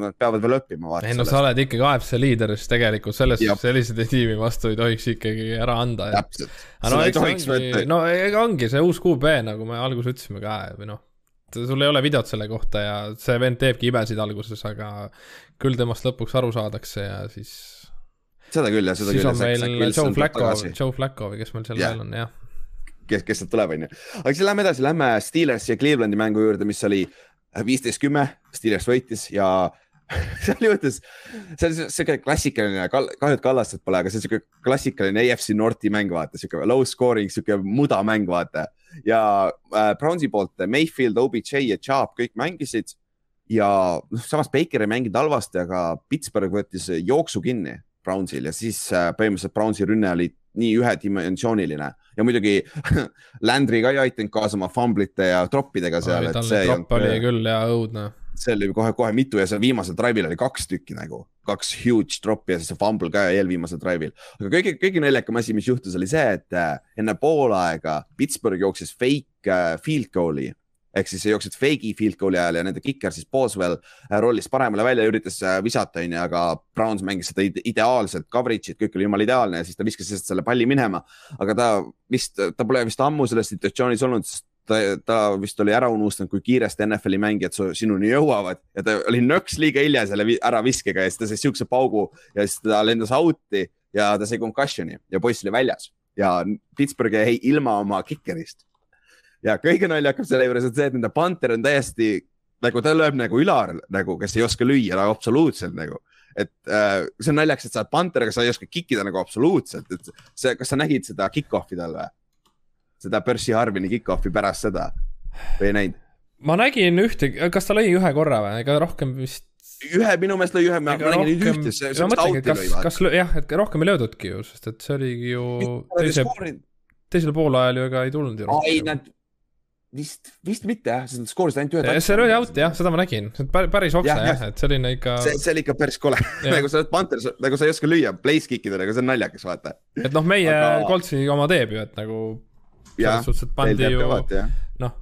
Speaker 2: nad peavad veel õppima.
Speaker 3: ei no sa oled ikkagi AFC liider, siis tegelikult selles selliseid tiimi vastu ei tohiks ikkagi ära anda.
Speaker 2: täpselt.
Speaker 3: no eks ongi, no ega ongi see uus QB, nagu me alguses ütlesime ka või noh, sul ei ole videot selle kohta ja see vend teebki imesid alguses, aga küll temast lõpuks aru saadakse ja siis.
Speaker 2: seda küll jah, seda
Speaker 3: küll. siis on meil Joe Flacco, Joe Flacco või kes meil seal veel on, jah
Speaker 2: kes, kes sealt tuleb, onju. aga siis lähme edasi, lähme Steelersi ja Clevelandi mängu juurde, mis oli viisteist, kümme, Steelers võitis ja seal juhtus, see on siuke klassikaline, kahju, et Kallastet pole, aga see on siuke klassikaline AFC Northi mäng, vaata, siuke low scoring, siuke mudamäng, vaata. ja äh, Brownsi poolt Mayfield, OBJ ja Chubb kõik mängisid ja noh, samas Baker ei mänginud halvasti, aga Pittsburgh võttis jooksu kinni Brownsil ja siis äh, põhimõtteliselt Brownsi rünne oli nii ühedimensiooniline ja muidugi Landry ka ei aidanud kaasa oma fumblite ja troppidega seal.
Speaker 3: tal neid troppe oli küll ja õudne.
Speaker 2: See oli kohe-kohe mitu ja seal viimasel drive'il oli kaks tükki nagu, kaks huge drop'i ja siis fumble ka eelviimasel drive'il. aga kõige, kõige naljakam asi, mis juhtus, oli see, et äh, enne poolaega Pittsburgh jooksis fake äh, field goal'i ehk siis jooksid fake'i field goal'i ajal ja nende kiker siis Boswell äh, rollis paremale välja ja üritas visata, onju, aga Browns mängis seda ideaalselt, coverage'it, kõik oli jumala ideaalne ja siis ta viskas lihtsalt selle palli minema. aga ta vist, ta pole vist ammu selles situatsioonis olnud, sest ta, ta vist oli ära unustanud, kui kiiresti NFL-i mängijad sinuni jõuavad. Ja ta oli nõks liiga hilja selle äraviskega ja siis ta sai siukse paugu ja siis ta lendas out'i ja ta sai concussion'i ja poiss oli väljas. Ja Pittsburgh jäi ilma oma kikerist ja kõige naljakam selle juures on see, et nende panter on täiesti nagu ta lööb nagu Ülar nagu, kes ei oska lüüa nagu absoluutselt nagu. Et äh, see on naljakas, et sa oled panter, aga sa ei oska kikida nagu absoluutselt, et see, kas sa nägid seda kick-off'i tal või? Seda Percy Harvini kick-off'i pärast seda või ei näinud?
Speaker 3: ma nägin ühte, kas ta lõi ühe korra või, ega rohkem vist
Speaker 2: ühe, minu meelest lõi ühe, ma nägin nüüd ühte, see, see
Speaker 3: vist out'i lõi. kas, jah, et rohkem ei löödudki ju, sest et see oligi ju teise, teisel poolajal ju ega ei tulnud ju.
Speaker 2: ei, nad vist, vist mitte jah, sest nad skoorisid ainult ühe.
Speaker 3: see oli out jah, seda ma nägin, päris okse jah, jah., et selline ikka.
Speaker 2: see, see oli ikka päris kole nagu sa oled panter, nagu sa ei oska lüüa, place kick ida, nagu see on naljakas, vaata.
Speaker 3: et noh, meie Aga... Coltsi oma teeb ju, et nagu selles suhtes, et pandi ju noh.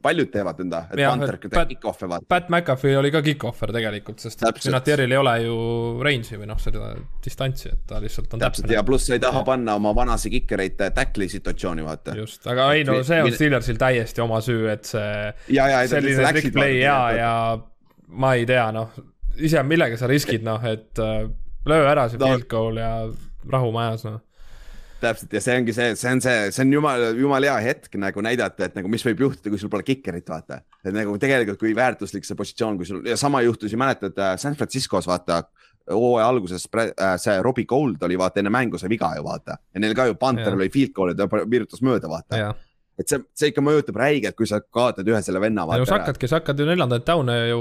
Speaker 2: Paljud teevad nõnda, et ja, Panther teeb kick-off'e vaata.
Speaker 3: Pat McAfee oli ka kick-offer tegelikult, sest Vinatieril ei ole ju range'i või noh, seda distantsi, et ta lihtsalt on
Speaker 2: täpselt ja pluss sa ei taha panna oma vanasi kikereid tackli situatsiooni, vaata.
Speaker 3: just, aga ei no see on Steelersil täiesti oma süü, et see selline trick play ja, ja ma ei tea, noh, ise millega sa riskid, noh, et uh, löö ära see field goal ja rahu majas, noh
Speaker 2: täpselt ja see ongi see, see on see, see on jumala, jumala hea hetk nagu näidata, et nagu mis võib juhtuda, kui sul pole kikerit, vaata. et nagu tegelikult, kui väärtuslik see positsioon, kui sul ja sama juhtus ju mäletad äh, San Franciscos vaata hooaja alguses äh, see Robbie Gold oli vaata enne mängu sai viga ju vaata. Ja neil ka ju Panther lõi field goal'i, ta virutas mööda vaata et see, see ikka mõjutab räigelt, kui sa kaotad ühe selle venna.
Speaker 3: no sa hakkadki, sa hakkad ju neljandaid down'e ju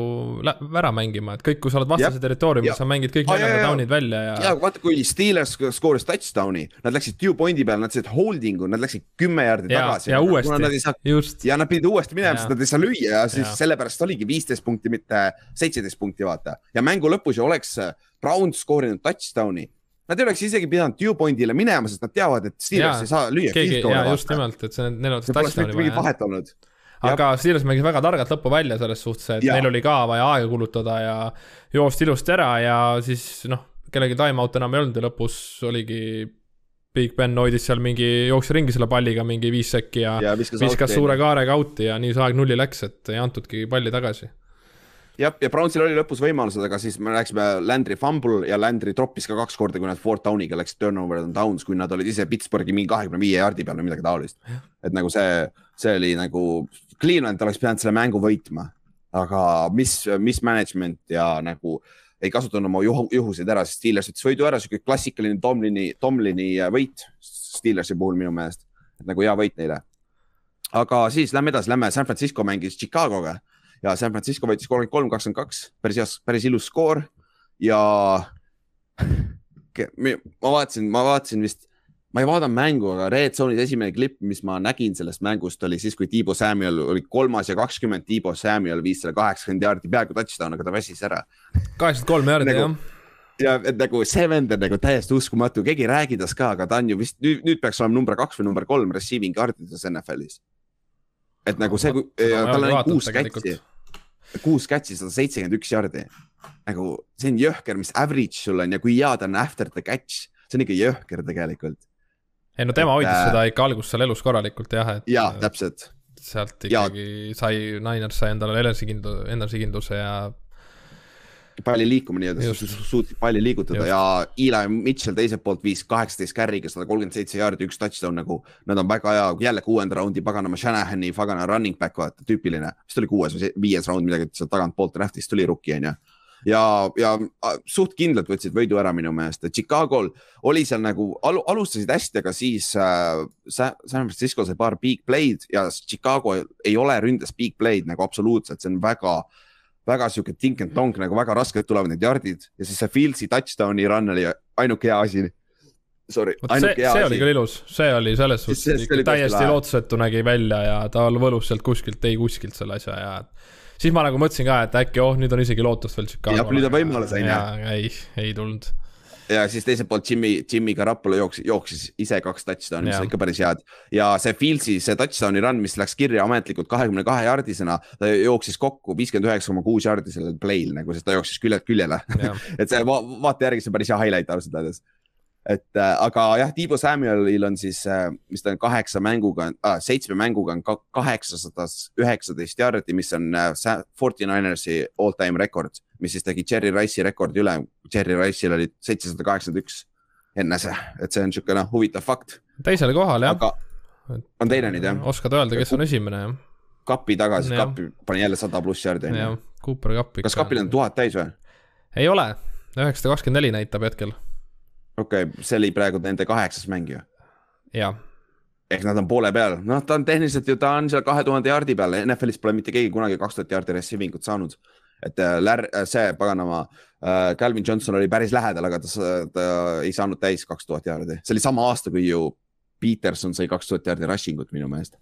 Speaker 3: ära mängima, et kõik, kui sa oled vastase territooriumil, sa mängid kõik neljandad down'id välja ja.
Speaker 2: ja vaata, kui Steelers skooris touchdown'i, nad läksid two point'i peale, nad said holding'u, nad läksid kümme jaardi tagasi.
Speaker 3: ja uuesti,
Speaker 2: saa... just. ja nad pidid uuesti minema, sest nad ei saa lüüa ja siis ja. sellepärast oligi viisteist punkti, mitte seitseteist punkti, vaata. ja mängu lõpus ju oleks Brown skoorinud touchdown'i Nad ei oleks isegi pidanud Dewpointile minema, sest nad teavad, et Steelers ei saa lüüa.
Speaker 3: just nimelt, et see, neil oleks touchdown'i
Speaker 2: vaja. vahet olnud.
Speaker 3: aga Steelers mängis väga targalt lõppu välja selles suhtes, et ja. neil oli ka vaja aega kulutada ja joosti ilusti ära ja siis noh, kellelgi time-out enam ei olnud ja lõpus oligi Big Ben hoidis seal mingi, jooksis ringi selle palliga mingi viis sekki ja, ja viskas, viskas suure kaarega out'i ja nii see aeg nulli läks, et ei antudki palli tagasi
Speaker 2: jah, ja Brownsil oli lõpus võimalused, aga siis me rääkisime Landry fumble ja Landry troppis ka kaks korda, kui nad fourth down'iga läksid turnover and downs, kui nad olid ise Pittsburghi mingi kahekümne viie jaardi peal või midagi taolist. et nagu see, see oli nagu, Cleveland oleks pidanud selle mängu võitma, aga mis, mis management ja nagu ei kasutanud oma juhu, juhuseid ära, sest Steelers ütles võidu ära, sihuke klassikaline Tomlini, Tomlini võit Steelersi puhul minu meelest, et nagu hea võit neile. aga siis lähme edasi, lähme San Francisco mängis Chicago'ga ja San Francisco võitis kolmkümmend kolm, kakskümmend kaks, päris hea, päris ilus skoor. Ja ma vaatasin, ma vaatasin vist, ma ei vaadanud mängu, aga Red Zone'is esimene klipp, mis ma nägin sellest mängust, oli siis, kui Tiibo Samuel oli kolmas ja kakskümmend, Tiibo Samuel viis selle kaheksakümmend jaardi, peaaegu touchdown, aga ta väsis ära.
Speaker 3: kaheksakümmend kolm jaardi nagu,
Speaker 2: jah. Ja et nagu see vend on nagu täiesti uskumatu, keegi ei räägi tast ka, aga ta on ju vist nüüd, nüüd peaks olema number kaks või number kolm receiving yard'ides NFL-is et nagu see, tal on ainult kuus catch'i, kuus catch'i, sada seitsekümmend üks jardi. nagu see on jõhker, mis average sul on ja kui hea ta on after the catch, see on ikka jõhker tegelikult.
Speaker 3: ei no tema hoidis äh, seda ikka alguses seal elus korralikult jah,
Speaker 2: et. jaa, täpselt.
Speaker 3: sealt ikkagi ja. sai, Niners sai endale enesekindluse, enesekindluse ja
Speaker 2: palli liikuma nii-öelda, suutsid palli liigutada Just. ja Eli Mitchell teiselt poolt viis kaheksateist carry'ga sada kolmkümmend seitse jaardi, üks touchdown nagu. Nad on väga hea, jälle kuuenda raundi paganama Shanahani pagana running back, vaata tüüpiline, vist oli kuues või viies raund midagi sealt tagantpoolt draft'ist tuli rookie onju ja, ja suht kindlalt võtsid võidu ära minu meelest, et Chicago'l oli seal nagu al, alustasid hästi, aga siis äh, San Francisco sai paar big play'd ja Chicago ei ole ründes big play'd nagu absoluutselt, see on väga äh, väga sihuke tink and tonk nagu väga raskelt tulevad need yard'id ja siis see Fieldsi touchdown'i run oli ainuke hea asi.
Speaker 3: Sorry, see, see asi. oli küll ilus, see oli selles suhtes ikka täiesti lootusetu nägi välja ja ta võlus sealt kuskilt, tõi kuskilt selle asja ja siis ma nagu mõtlesin ka, et äkki oh, nüüd on isegi lootust veel Chicagole.
Speaker 2: jah, nüüd on võimalus on ju.
Speaker 3: ei, ei tulnud
Speaker 2: ja siis teiselt poolt Jimmy, Jimmy Garapolo jooksis, jooksis ise kaks touchdown'i, mis on ikka päris head. ja see Fieldsi, see touchdown'i run, mis läks kirja ametlikult kahekümne kahe jardisena, ta jooksis kokku viiskümmend üheksa koma kuus jardi sellel play'l nagu, sest ta jooksis küljelt küljele. Et see va vaate järgi see on päris hea highlight ausalt öeldes et äh, aga jah, Tiibo Samuelil on siis äh,, mis ta on kaheksa mänguga äh,, seitsme mänguga on kaheksasada üheksateist jardi, mis on äh, Forty Ninersi all time rekord, mis siis tegi Jerry Rice'i rekordi üle. Jerry Rice'il oli seitsesada kaheksakümmend üks enne see, et see on niisugune huvitav fakt.
Speaker 3: teisel kohal jah
Speaker 2: on teine nüüd jah?
Speaker 3: oskad öelda, kes on esimene jah?
Speaker 2: kapi tagasi, kapi pani jälle sada pluss jardi.
Speaker 3: jah, Cooper Cup ikka.
Speaker 2: kas kapil on tuhat täis või?
Speaker 3: ei ole, üheksasada kakskümmend neli näitab hetkel.
Speaker 2: Okei okay,, see oli praegu nende kaheksas mäng ju.
Speaker 3: jah.
Speaker 2: ehk nad on poole peal, noh, ta on tehniliselt ju, ta on seal kahe tuhande jardi peal, NFL-is pole mitte keegi kunagi kaks tuhat jardi receiving ut saanud. et äh, lär-, äh, see paganama äh,, Calvin Johnson oli päris lähedal, aga ta, ta ei saanud täis kaks tuhat jardi, see oli sama aasta, kui ju Peterson sai kaks tuhat jardi rushing ut minu meelest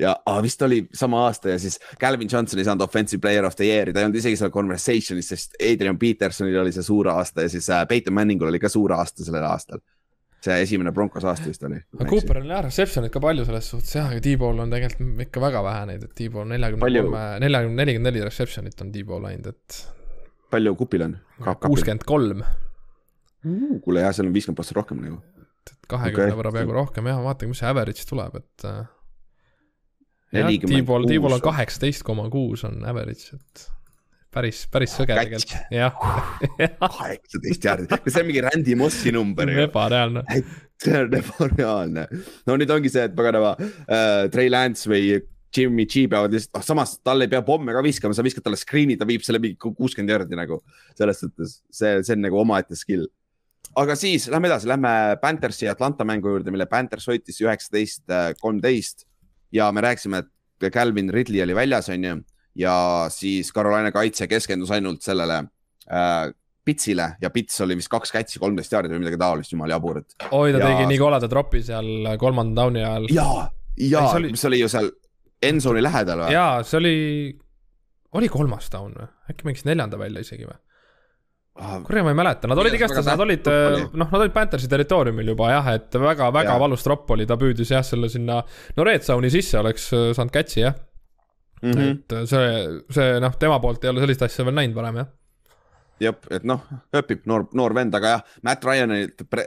Speaker 2: ja ah, vist oli sama aasta ja siis Calvin Johnson ei saanud offensive player of the year'i, ta ei olnud isegi seal conversation'is, sest Adrian Petersonil oli see suur aasta ja siis äh, Peyton Manningul oli ka suur aasta sellel aastal. see esimene Broncos aasta vist oli.
Speaker 3: aga Cooperil on jah reception'id ka palju selles suhtes jah, aga T-Ball on tegelikult ikka väga vähe neid, et T-Ball neljakümne kolme, neljakümne, nelikümmend neli reception'it on T-Ball läinud, et.
Speaker 2: palju Kupil on?
Speaker 3: kuuskümmend kolm.
Speaker 2: kuule jah, seal on viiskümmend protsenti rohkem nagu.
Speaker 3: kahekümne okay. võrra peaaegu rohkem jah, vaatame, mis see average tuleb, et T-ball, T-ball on kaheksateist koma kuus on average, et päris, päris sõge tegelikult, jah.
Speaker 2: kaheksateist jaardi, see on mingi Randy Mossi number
Speaker 3: ebareaalne.
Speaker 2: see on ebareaalne. no nüüd ongi see, et paganama äh, Trey Lance või Jimmy G peavad lihtsalt, ah samas tal ei pea pomme ka viskama, sa viskad talle screen'i, ta viib selle mingi kuuskümmend jardi nagu. selles suhtes see, see on nagu omaette skill. aga siis lähme edasi, lähme Panthersi ja Atlanta mängu juurde, mille Panthers võitis üheksateist, äh, kolmteist ja me rääkisime, et Calvin Ridley oli väljas, on ju, ja siis Carolina kaitse keskendus ainult sellele äh, Pitsile ja Pits oli vist kaks kätsi, kolmteist jaardi või midagi taolist, jumala jabur, et.
Speaker 3: oi, ta ja... tegi nii koleda tropi seal kolmanda down'i ajal.
Speaker 2: ja, ja oli... mis oli ju seal endzone'i lähedal või?
Speaker 3: ja see oli, oli kolmas down või, äkki mängis neljanda välja isegi või? Ah, kurat, ma ei mäleta, nad olid igastahes, nad olid, noh, nad olid Panthersi territooriumil juba jah, et väga-väga valus tropp oli, ta püüdis jah, selle sinna, no red zone'i sisse oleks äh, saanud catch'i jah mm. -hmm. et äh, see, see noh, tema poolt ei ole sellist asja veel näinud varem jah.
Speaker 2: jah, et noh, õpib noor, noor vend, aga jah, Matt Ryan'ilt pre,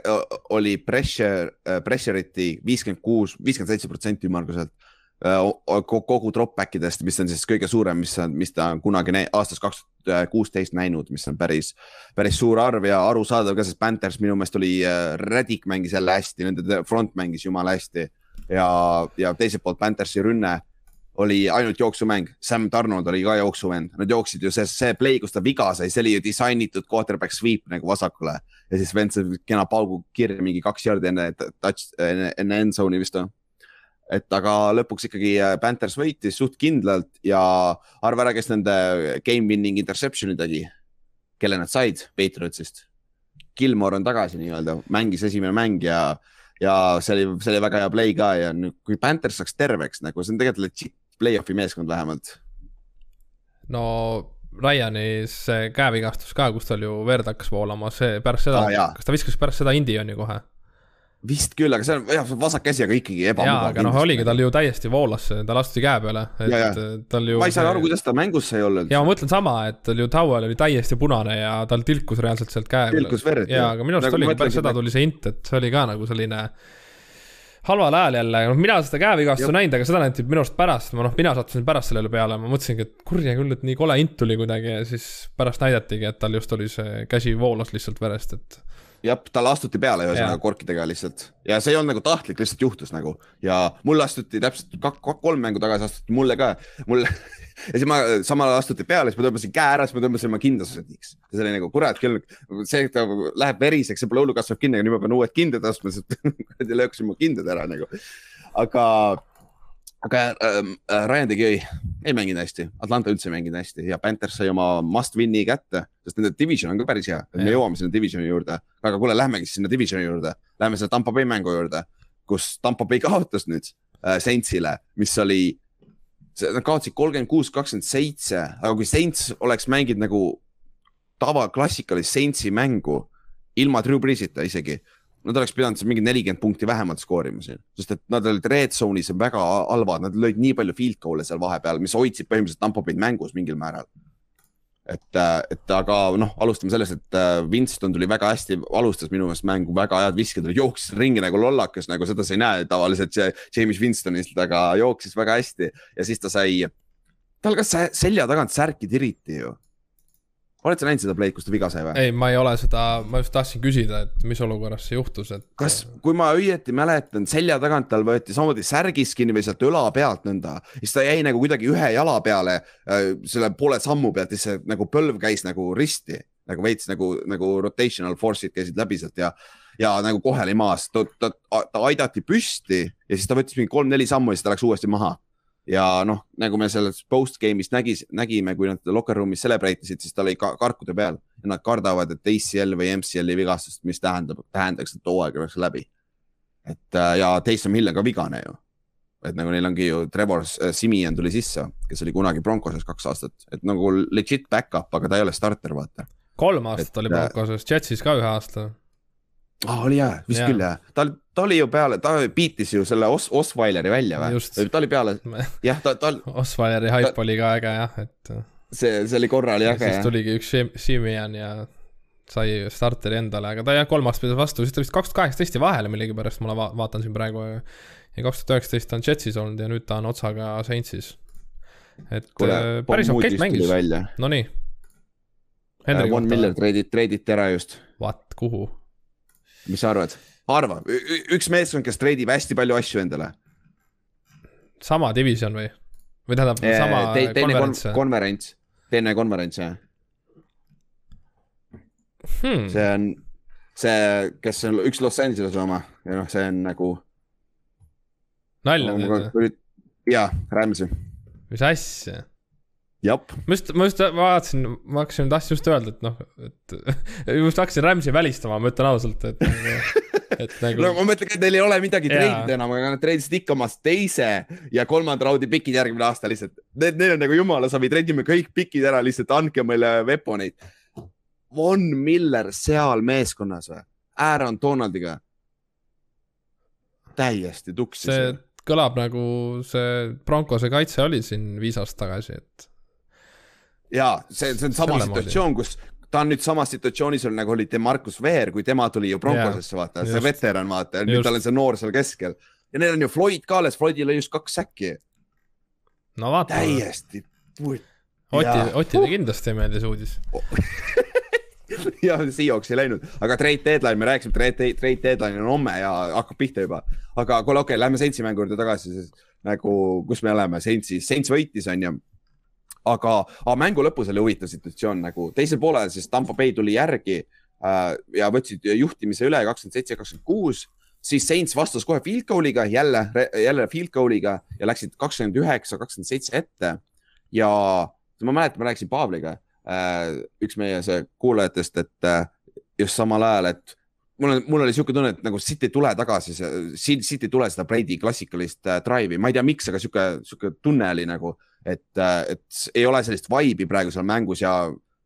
Speaker 2: oli pressure, pressure'iti viiskümmend kuus, viiskümmend seitse protsenti ümmarguselt Äh, kogu drop-back idest, mis on siis kõige suurem, mis mis ta on kunagi aastast kaks tuhat kuusteist näinud, mis on päris, päris suur arv ja arusaadav ka, sest Panthers minu meelest oli, Reddick mängis jälle hästi, nende front mängis jumala hästi. ja, ja teiselt poolt Panthersi rünne oli ainult jooksumäng, Sam Donald oli ka jooksuvend, nad jooksid ju see, see play, kus ta viga sai, see oli ju disainitud quarterback sweep nagu vasakule. ja siis vend sai kena paugu kirja mingi kaks jardi enne touch, enne, enne end zone'i vist või et aga lõpuks ikkagi äh, Panthers võitis suht kindlalt ja arva ära, kes nende game winning interception'i tegi. kelle nad said Patriotsist. Gilmore on tagasi nii-öelda, mängis esimene mäng ja, ja see oli, see oli väga hea play ka ja nüüd, kui Panthers saaks terveks nagu, see on tegelikult legit play-off'i meeskond vähemalt.
Speaker 3: no Ryan'i see käevigastus ka, kus tal ju verd hakkas voolama, see pärast seda ah,, kas ta viskas pärast seda Indiani kohe?
Speaker 2: Vist küll, aga see on jah, vasak käsi, aga ikkagi ebamugav.
Speaker 3: aga noh, oligi tal ju täiesti voolas, ta lasti käe peale, et ja, ja. tal ju.
Speaker 2: ma ei saa aru, kuidas ta mängus sai olla.
Speaker 3: ja ma mõtlen sama, et tal ju Tauel oli täiesti punane ja tal tilkus reaalselt sealt käe
Speaker 2: peale. tilkus verd.
Speaker 3: jaa, aga minu arust nagu oligi pärast seda tuli see int, et see oli ka nagu selline halval ajal jälle, noh, mina seda käevigastust ei näinud, aga seda näidati minu arust pärast, ma noh, mina sattusin pärast sellele peale, ma mõtlesingi, et kurja küll, et nii kole int tuli kuidagi ja siis pärast näidatigi, et tal just oli see käsi voolas lihtsalt verest, et
Speaker 2: jah, talle astuti peale ühesõnaga korkidega lihtsalt ja see ei olnud nagu tahtlik, lihtsalt juhtus nagu ja mulle astuti täpselt kak, kolm mängu tagasi astuti mulle ka, mulle ja siis ma samal ajal astuti peale, siis ma tõmbasin käe ära, siis ma tõmbasin oma kindlustusetiks. see oli nagu kurat küll, see, läheb veriseks, see põllu kasvab kinni, aga nüüd ma pean uued kindad ostma, sest kuradi lööksin mu kindad ära nagu. aga aga äh, Ryan tegi, ei, mänginud hästi, Atlanta üldse ei mänginud hästi. Ja Panthers sai oma must win'i kätte, sest nende division on ka päris hea, me jõuame sinna divisioni juurde. aga kuule, lähmegi sinna divisioni juurde, lähme selle Tampa Bay mängu juurde, kus Tampa Bay kaotas nüüd äh, Saintsile, mis oli, nad kaotasid kolmkümmend kuus, kakskümmend seitse, aga kui Saints oleks mänginud nagu tava klassikalist Saintsi mängu ilma Drew Breesita isegi nad oleks pidanud mingi nelikümmend punkti vähemalt skoorima siin, sest et nad olid red zone'is väga halvad, nad lõid nii palju field goal'e seal vahepeal, mis hoidsid põhimõtteliselt Tampo Bay'd mängus mingil määral. et, äh, et aga noh, alustame sellest, et äh, Winston tuli väga hästi, alustas minu meelest mängu väga head visked, jooksis ringi nagu lollakas, nagu seda sa ei näe tavaliselt see James Winstonist, aga jooksis väga hästi ja siis ta sai, tal ka selja tagant särki tiriti ju oled sa näinud seda play'd, kus ta viga sai või?
Speaker 3: ei, ma ei ole seda, ma just tahtsin küsida, et mis olukorras see juhtus, et.
Speaker 2: kas, kui ma õieti mäletan, selja tagant tal võeti samamoodi särgis kinni või sealt õla pealt nõnda, siis ta jäi nagu kuidagi ühe jala peale äh, selle poole sammu pealt, siis see nagu põlv käis nagu risti, nagu veits nagu, nagu rotational force'id käisid läbi sealt ja ja nagu kohe oli maas, ta, ta, ta aidati püsti ja siis ta võttis mingi kolm-neli sammu ja siis ta läks uuesti maha ja noh, nagu me selles post game'is nägis, nägime, kui nad locker room'is celebrate isid, siis tal oli ka karkude peal nad kardavad, et ACL või MCL-i vigastust, mis tähendab, tähendaks, et hooaeg oleks läbi. et äh, ja Taysom Hill on ka vigane ju. et nagu neil ongi ju Trevor äh, Simian tuli sisse, kes oli kunagi Broncoses kaks aastat, et nagu legit back-up, aga ta ei ole starter, vaata.
Speaker 3: kolm aastat et, oli Broncoses, Jetsis ka ühe aasta
Speaker 2: ah,. oli jah, vist ja. küll jah, ta, ta oli ju peale, ta biitis ju selle Os-, Osweileri välja või? ta oli peale, jah, ta, ta.
Speaker 3: Osweileri haip oli ka äge jah, et.
Speaker 2: see, see oli korra oli äge
Speaker 3: jah. siis tuligi üks Simeon ja sai starteri endale, aga ta jah, kolm aastat pidas vastu, siis ta vist kaks tuhat kaheksateist jäi vahele millegipärast, ma va vaatan siin praegu. ja kaks tuhat üheksateist ta on Jetsis olnud ja nüüd ta on otsaga Saintsis. et Kule, äh, päris okeilt mängis, nonii.
Speaker 2: Von Miller treiditi, treiditi ära just.
Speaker 3: What, kuhu?
Speaker 2: mis sa arvad? Arva, üks meeskond, kes treidib hästi palju asju endale.
Speaker 3: sama division või? või tähendab eee, sama te, teine konverents kon?
Speaker 2: konverents, teine konverents jah hmm.. see on see, kes on üks Los Angelese oma ja noh, see on nagu.
Speaker 3: nalja teed?
Speaker 2: jaa, Rams'i.
Speaker 3: mis asja?
Speaker 2: ma
Speaker 3: just, ma just vaatasin, ma hakkasin, tahtsin just öelda, et noh, et just hakkasin Rams'i välistama, ma ütlen ausalt, et
Speaker 2: nagu. no ma mõtlen, et neil ei ole midagi treidida enam, aga nad treidisid ikka oma teise ja kolmanda raundi pikid järgmine aasta lihtsalt. Need, need on nagu jumala savi, treidime kõik pikid ära, lihtsalt andke meile veponeid. Von Miller seal meeskonnas või? Aaron Donaldiga. täiesti tuksis.
Speaker 3: see kõlab nagu see Broncose kaitse oli siin viis aastat tagasi, et
Speaker 2: ja see, see on sama Selle situatsioon, kus ta on nüüd samas situatsioonis nagu oli Demarcus Veer, kui tema tuli ju Broncosesse yeah., vaata, see veteran, vaata, nüüd tal on see noor seal keskel. ja neil on ju Floyd ka alles, Floydil oli just kaks säkki.
Speaker 3: no vaata.
Speaker 2: täiesti.
Speaker 3: Oti, Otile kindlasti ei meeldi see uudis
Speaker 2: jah, Seahawks ei läinud, aga trade deadline, me rääkisime, trade, trade deadline on homme ja hakkab pihta juba. aga kuule, okei okay,, lähme Saintsi mängu juurde tagasi, siis nagu, kus me oleme, Saintsis, Saints võitis, on ju aga, aga mängu lõpus oli huvitav situatsioon nagu teisel poolel siis Tampo Bay tuli järgi äh, ja võtsid juhtimise üle kakskümmend seitse, kakskümmend kuus siis Saints vastas kohe field goal'iga, jälle, jälle field goal'iga ja läksid kakskümmend üheksa, kakskümmend seitse ette. ja ma mäletan, ma rääkisin Pavliga äh,, üks meie see kuulajatest, et äh, just samal ajal, et mul on, mul oli sihuke tunne, et nagu siit ei tule tagasi, siit ei tule seda Brady klassikalist äh, drive'i, ma ei tea, miks, aga sihuke, sihuke tunne oli nagu, et, äh, et ei ole sellist vibe'i praegu seal mängus ja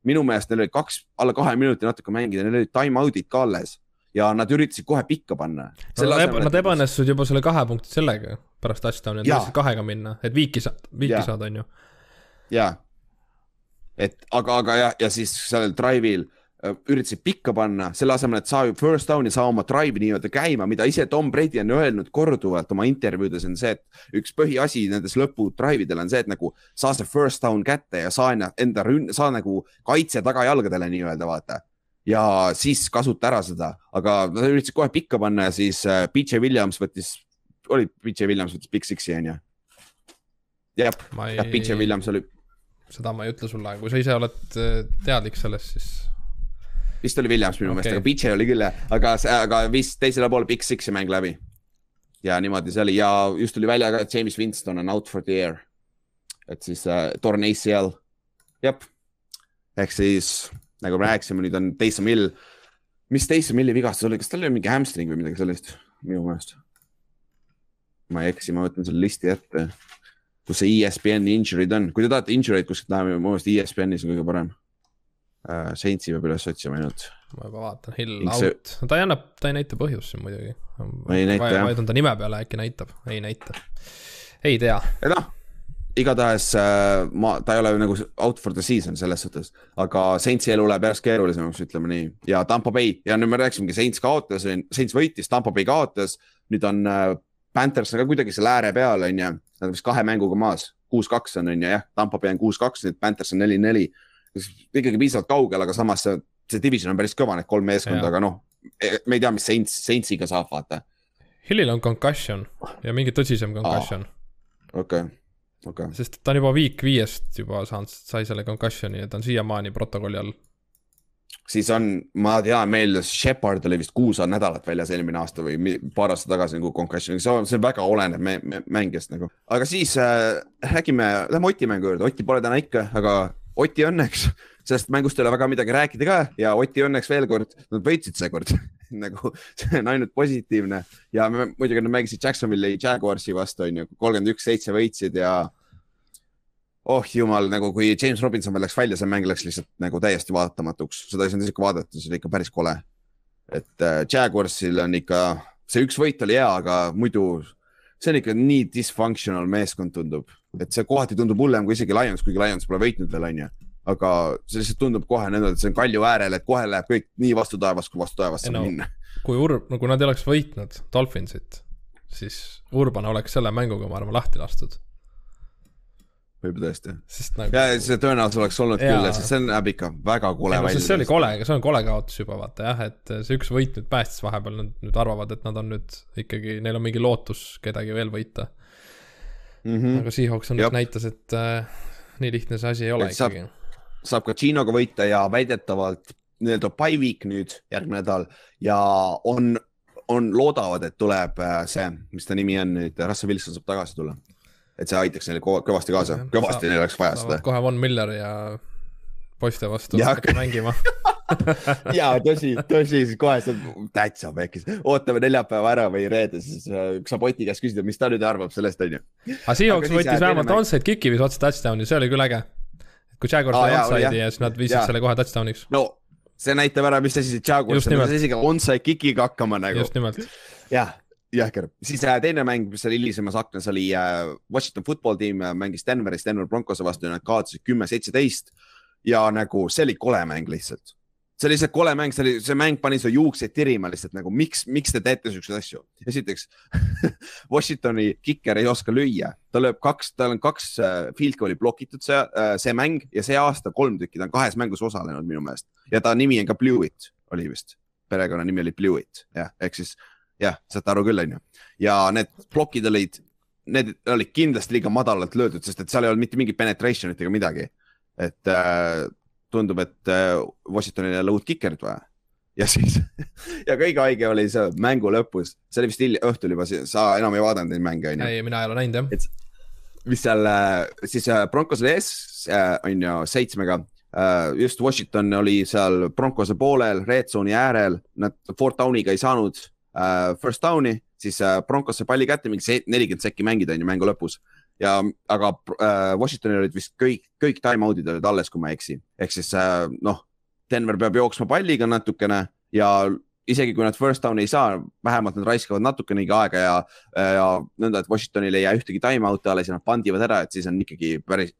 Speaker 2: minu meelest neil oli kaks, alla kahe minuti natuke mängida, neil olid time out'id ka alles ja nad üritasid kohe pikka panna.
Speaker 3: Nad ebaõnnestusid juba selle kahe punkti sellega pärast touchdown'i, nad tahtsid kahega minna, et viiki saada, viiki saada, on ju.
Speaker 2: ja, et aga, aga ja, ja siis sellel drive'il üritasid pikka panna, selle asemel, et saa first down'i, saa oma drive'i nii-öelda käima, mida ise Tom Brady on öelnud korduvalt oma intervjuudes on see, et üks põhiasi nendes lõpu drive idel on see, et nagu saa see first down kätte ja saa enda rünn-, saa nagu kaitse tagajalgadele nii-öelda, vaata. ja siis kasuta ära seda, aga nad üritasid kohe pikka panna ja siis äh, BJ Williams võttis, oli BJ Williams võttis Big Six'i on ju? jah, jah, BJ Williams oli.
Speaker 3: seda ma ei ütle sulle, kui sa ise oled äh, teadlik sellest, siis
Speaker 2: vist oli Williams minu okay. meelest, aga Pitcher oli küll jah, aga, aga vist teisele poole Big Six'i mäng läbi. ja niimoodi see oli ja just tuli välja ka, et James Winston on out for the year. et siis äh, torn ACL, jep. ehk siis nagu me rääkisime, nüüd on Taysom Hill. mis Taysom Hilli vigastus oli, kas tal oli mingi hamstring või midagi sellist minu meelest? ma ei eksi, ma võtan selle listi ette, kus see ESPN-i injury'd on, kui te tahate injury'd kuskilt näha, minu meelest ESPN-is on kõige parem. Saintsi peab üles otsima ainult.
Speaker 3: ma juba vaatan, Hill out, no ta ei anna, ta ei näita põhjust siin muidugi.
Speaker 2: ei näita jah.
Speaker 3: vaidlun ta nime peale, äkki näitab, ei näita. ei tea.
Speaker 2: noh, igatahes äh, ma, ta ei ole nagu out for the season selles suhtes, aga Saintsi elu läheb järjest keerulisemaks, ütleme nii. ja Tampo Bay ja nüüd me rääkisimegi, Saints kaotas, Saints võitis, Tampo Bay kaotas. nüüd on äh, Panthers on ka kuidagi seal ääre peal, on ju. Nad on vist kahe mänguga maas, kuus-kaks on, on ju jah, Tampo Bay on kuus-kaks, nüüd Panthers on neli-neli ikkagi piisavalt kaugel, aga samas see, see division on päris kõva, need kolm meeskonda, aga noh, me ei tea, mis Saints, Saintsiga saab, vaata.
Speaker 3: Hillil on concussion ja mingi tõsisem concussion.
Speaker 2: okei, okei.
Speaker 3: sest ta on juba week viiest juba saanud, sai selle concussion'i ja ta on siiamaani protokolli all
Speaker 2: siis on, ma tean, meil Shepard oli vist kuus nädalat väljas eelmine aasta või paar aastat tagasi nagu concussion, see on, see väga oleneb mängijast nagu. aga siis äh, räägime, lähme Oti mängu juurde, Otti pole täna ikka, aga Oti õnneks, sellest mängust ei ole väga midagi rääkida ka ja Oti õnneks veel kord, nad võitsid seekord nagu see on ainult positiivne. Ja me, muidugi nad mängisid Jacksonville'i Jaguarsi vastu on ju, kolmkümmend üks, seitse võitsid ja oh jumal, nagu kui James Robinson veel läks välja, see mäng läks lihtsalt nagu täiesti vaatamatuks, seda ei saanud isegi vaadata, see oli ikka päris kole. et äh, Jaguarsil on ikka, see üks võit oli hea, aga muidu see on ikka nii dysfunctional meeskond tundub, et see kohati tundub hullem kui isegi Lions, kuigi Lions pole võitnud veel, onju. aga see lihtsalt tundub kohe nõnda, et see on kalju äärel, et kohe läheb kõik nii vastu taevast, kui vastu taevast saab no, minna.
Speaker 3: kui Urb, no kui nad ei oleks võitnud Dolphinsit, siis Urban oleks selle mänguga, ma arvan, lahti lastud
Speaker 2: võib tõesti.
Speaker 3: Nagu...
Speaker 2: ja see tõenäoliselt oleks olnud ja... küll, sest see näeb ikka väga kole välja.
Speaker 3: see oli kole, see on kole kaotus juba vaata jah, et see üks võit nüüd päästis vahepeal, nad nüüd arvavad, et nad on nüüd ikkagi, neil on mingi lootus kedagi veel võita mm. -hmm. aga Seahawks on nüüd näitas, et äh, nii lihtne see asi ei ole et ikkagi.
Speaker 2: saab ka Ginoga võita ja väidetavalt nii-öelda by week nüüd järgmine nädal ja on, on, loodavad, et tuleb äh, see, mis ta nimi on nüüd, Russell Wilson saab tagasi tulla et see aitaks neile kõvasti kaasa, kõvasti neil oleks vaja seda.
Speaker 3: kohe Von Miller ja poiste vastu hakata mängima
Speaker 2: ja tõsi, tõsi, siis kohe saab täitsa pekkis, ootame neljapäeva ära või reede, siis äh, saab Oti käest küsida, mis ta nüüd arvab sellest, onju.
Speaker 3: aga Seahawks võttis vähemalt onside kick'i viis otse touchdown'i, see oli küll äge. kui Jaguars sai onside'i ja siis nad viisid selle kohe touchdown'iks.
Speaker 2: no see näitab ära, mis asi see Jaguars on, nad isegi onside kick'iga hakkama nagu.
Speaker 3: just nimelt.
Speaker 2: jah jõhker, siis äh, teine mäng, mis oli hilisemas aknas, oli äh, Washington football tiim äh, mängis Denveris Denver Broncose vastu ja nad kaotasid kümme, seitseteist. Ja nagu see oli kole mäng lihtsalt. see oli lihtsalt kole mäng, see oli, see mäng pani su juukseid tirima lihtsalt nagu miks, miks te teete siukseid asju. esiteks Washingtoni kiker ei oska lüüa, ta lööb kaks, tal on kaks field goal'i blokitud see, see mäng ja see aasta kolm tükki, ta on kahes mängus osalenud minu meelest ja ta nimi on ka Blewett oli vist perekonnanimi oli Blewett, jah, ehk siis jah, saate aru küll, onju. ja need plokid olid, need olid kindlasti liiga madalalt löödud, sest et seal ei olnud mitte mingit penetration'it ega midagi. Et äh, tundub, et äh, Washingtonil ei ole uut kikerit vaja. ja siis ja kõige haige oli see mängu lõpus, see oli vist hilja, õhtul juba, sa enam ei vaadanud neid mänge, onju.
Speaker 3: ei, mina ei ole näinud, jah.
Speaker 2: mis seal äh, siis äh, Broncos oli ees, äh, onju, seitsmega just Washington oli seal Broncose poolel, red zone'i äärel, nad fourth down'iga ei saanud first down'i, siis Broncos sai palli kätte, mingi nelikümmend sekki mängida on ju mängu lõpus. Ja, aga uh, Washingtonil olid vist kõik, kõik time-out'id olid alles, kui ma ei eksi, ehk siis uh, noh, Denver peab jooksma palliga natukene ja isegi kui nad first down'i ei saa, vähemalt nad raiskavad natukenegi aega ja, ja nõnda, et Washingtonil ei jää ühtegi time-out'i alles ja nad pandivad ära, et siis on ikkagi päris,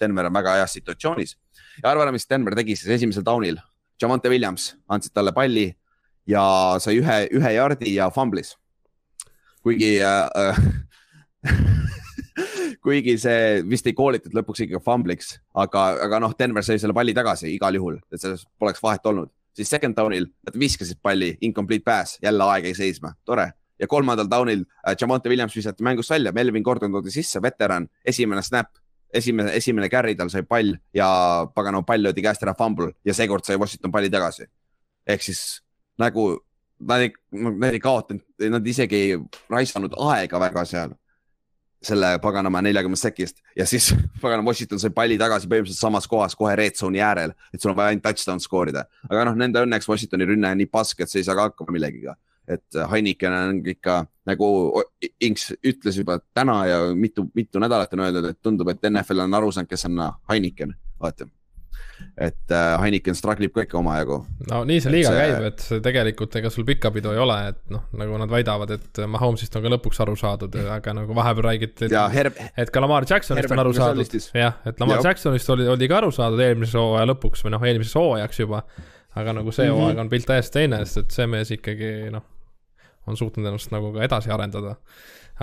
Speaker 2: Denver on väga heas situatsioonis. ja arva ära, mis Denver tegi siis esimesel down'il. Javante Williams andsid talle palli ja sai ühe, ühe jardi ja fumblis. kuigi äh, kuigi see vist ei koolitud lõpuks ikkagi fumbliks, aga, aga noh, Denver sai selle palli tagasi igal juhul, et selles poleks vahet olnud. siis second down'il nad viskasid palli, incomplete pass, jälle aeg jäi seisma, tore. ja kolmandal down'il äh, Jamonte Williams visati mängust välja, Melvin Gordon toodi sisse, veteran, esimene snap, esimene, esimene carry tal sai pall ja paganama pall löödi käest ära fumble ja seekord sai Washington palli tagasi. ehk siis nagu nad ei, nad ei kaotanud, nad isegi ei raisanud aega väga seal selle paganama neljakümnest sekist ja siis paganama Washington sai palli tagasi põhimõtteliselt samas kohas kohe red zone'i äärel, et sul on vaja ainult touchdown skoorida. aga noh, nende õnneks Washingtoni rünne on nii pask, et sa ei saa ka hakkama millegiga. et Heineken on ikka nagu Inks ütles juba täna ja mitu, mitu nädalat on öeldud, et tundub, et NFL on aru saanud, kes on Heineken, vaata et äh, Heineken struggle ib ka ikka omajagu.
Speaker 3: no nii see liiga see... käib, et tegelikult ega sul pikka pidu ei ole, et noh, nagu nad väidavad, et Mahomesist on ka lõpuks aru saadud, aga nagu vahepeal räägiti, et, Herb... et ka Lamar Jacksonist Herbert on aru saadud. jah, et Lamar Jop. Jacksonist oli, oli ka aru saadud eelmise hooaja lõpuks või noh, eelmiseks hooajaks juba. aga nagu see hooaeg mm -hmm. on pilt täiesti teine, sest et see mees ikkagi noh, on suutnud ennast nagu ka edasi arendada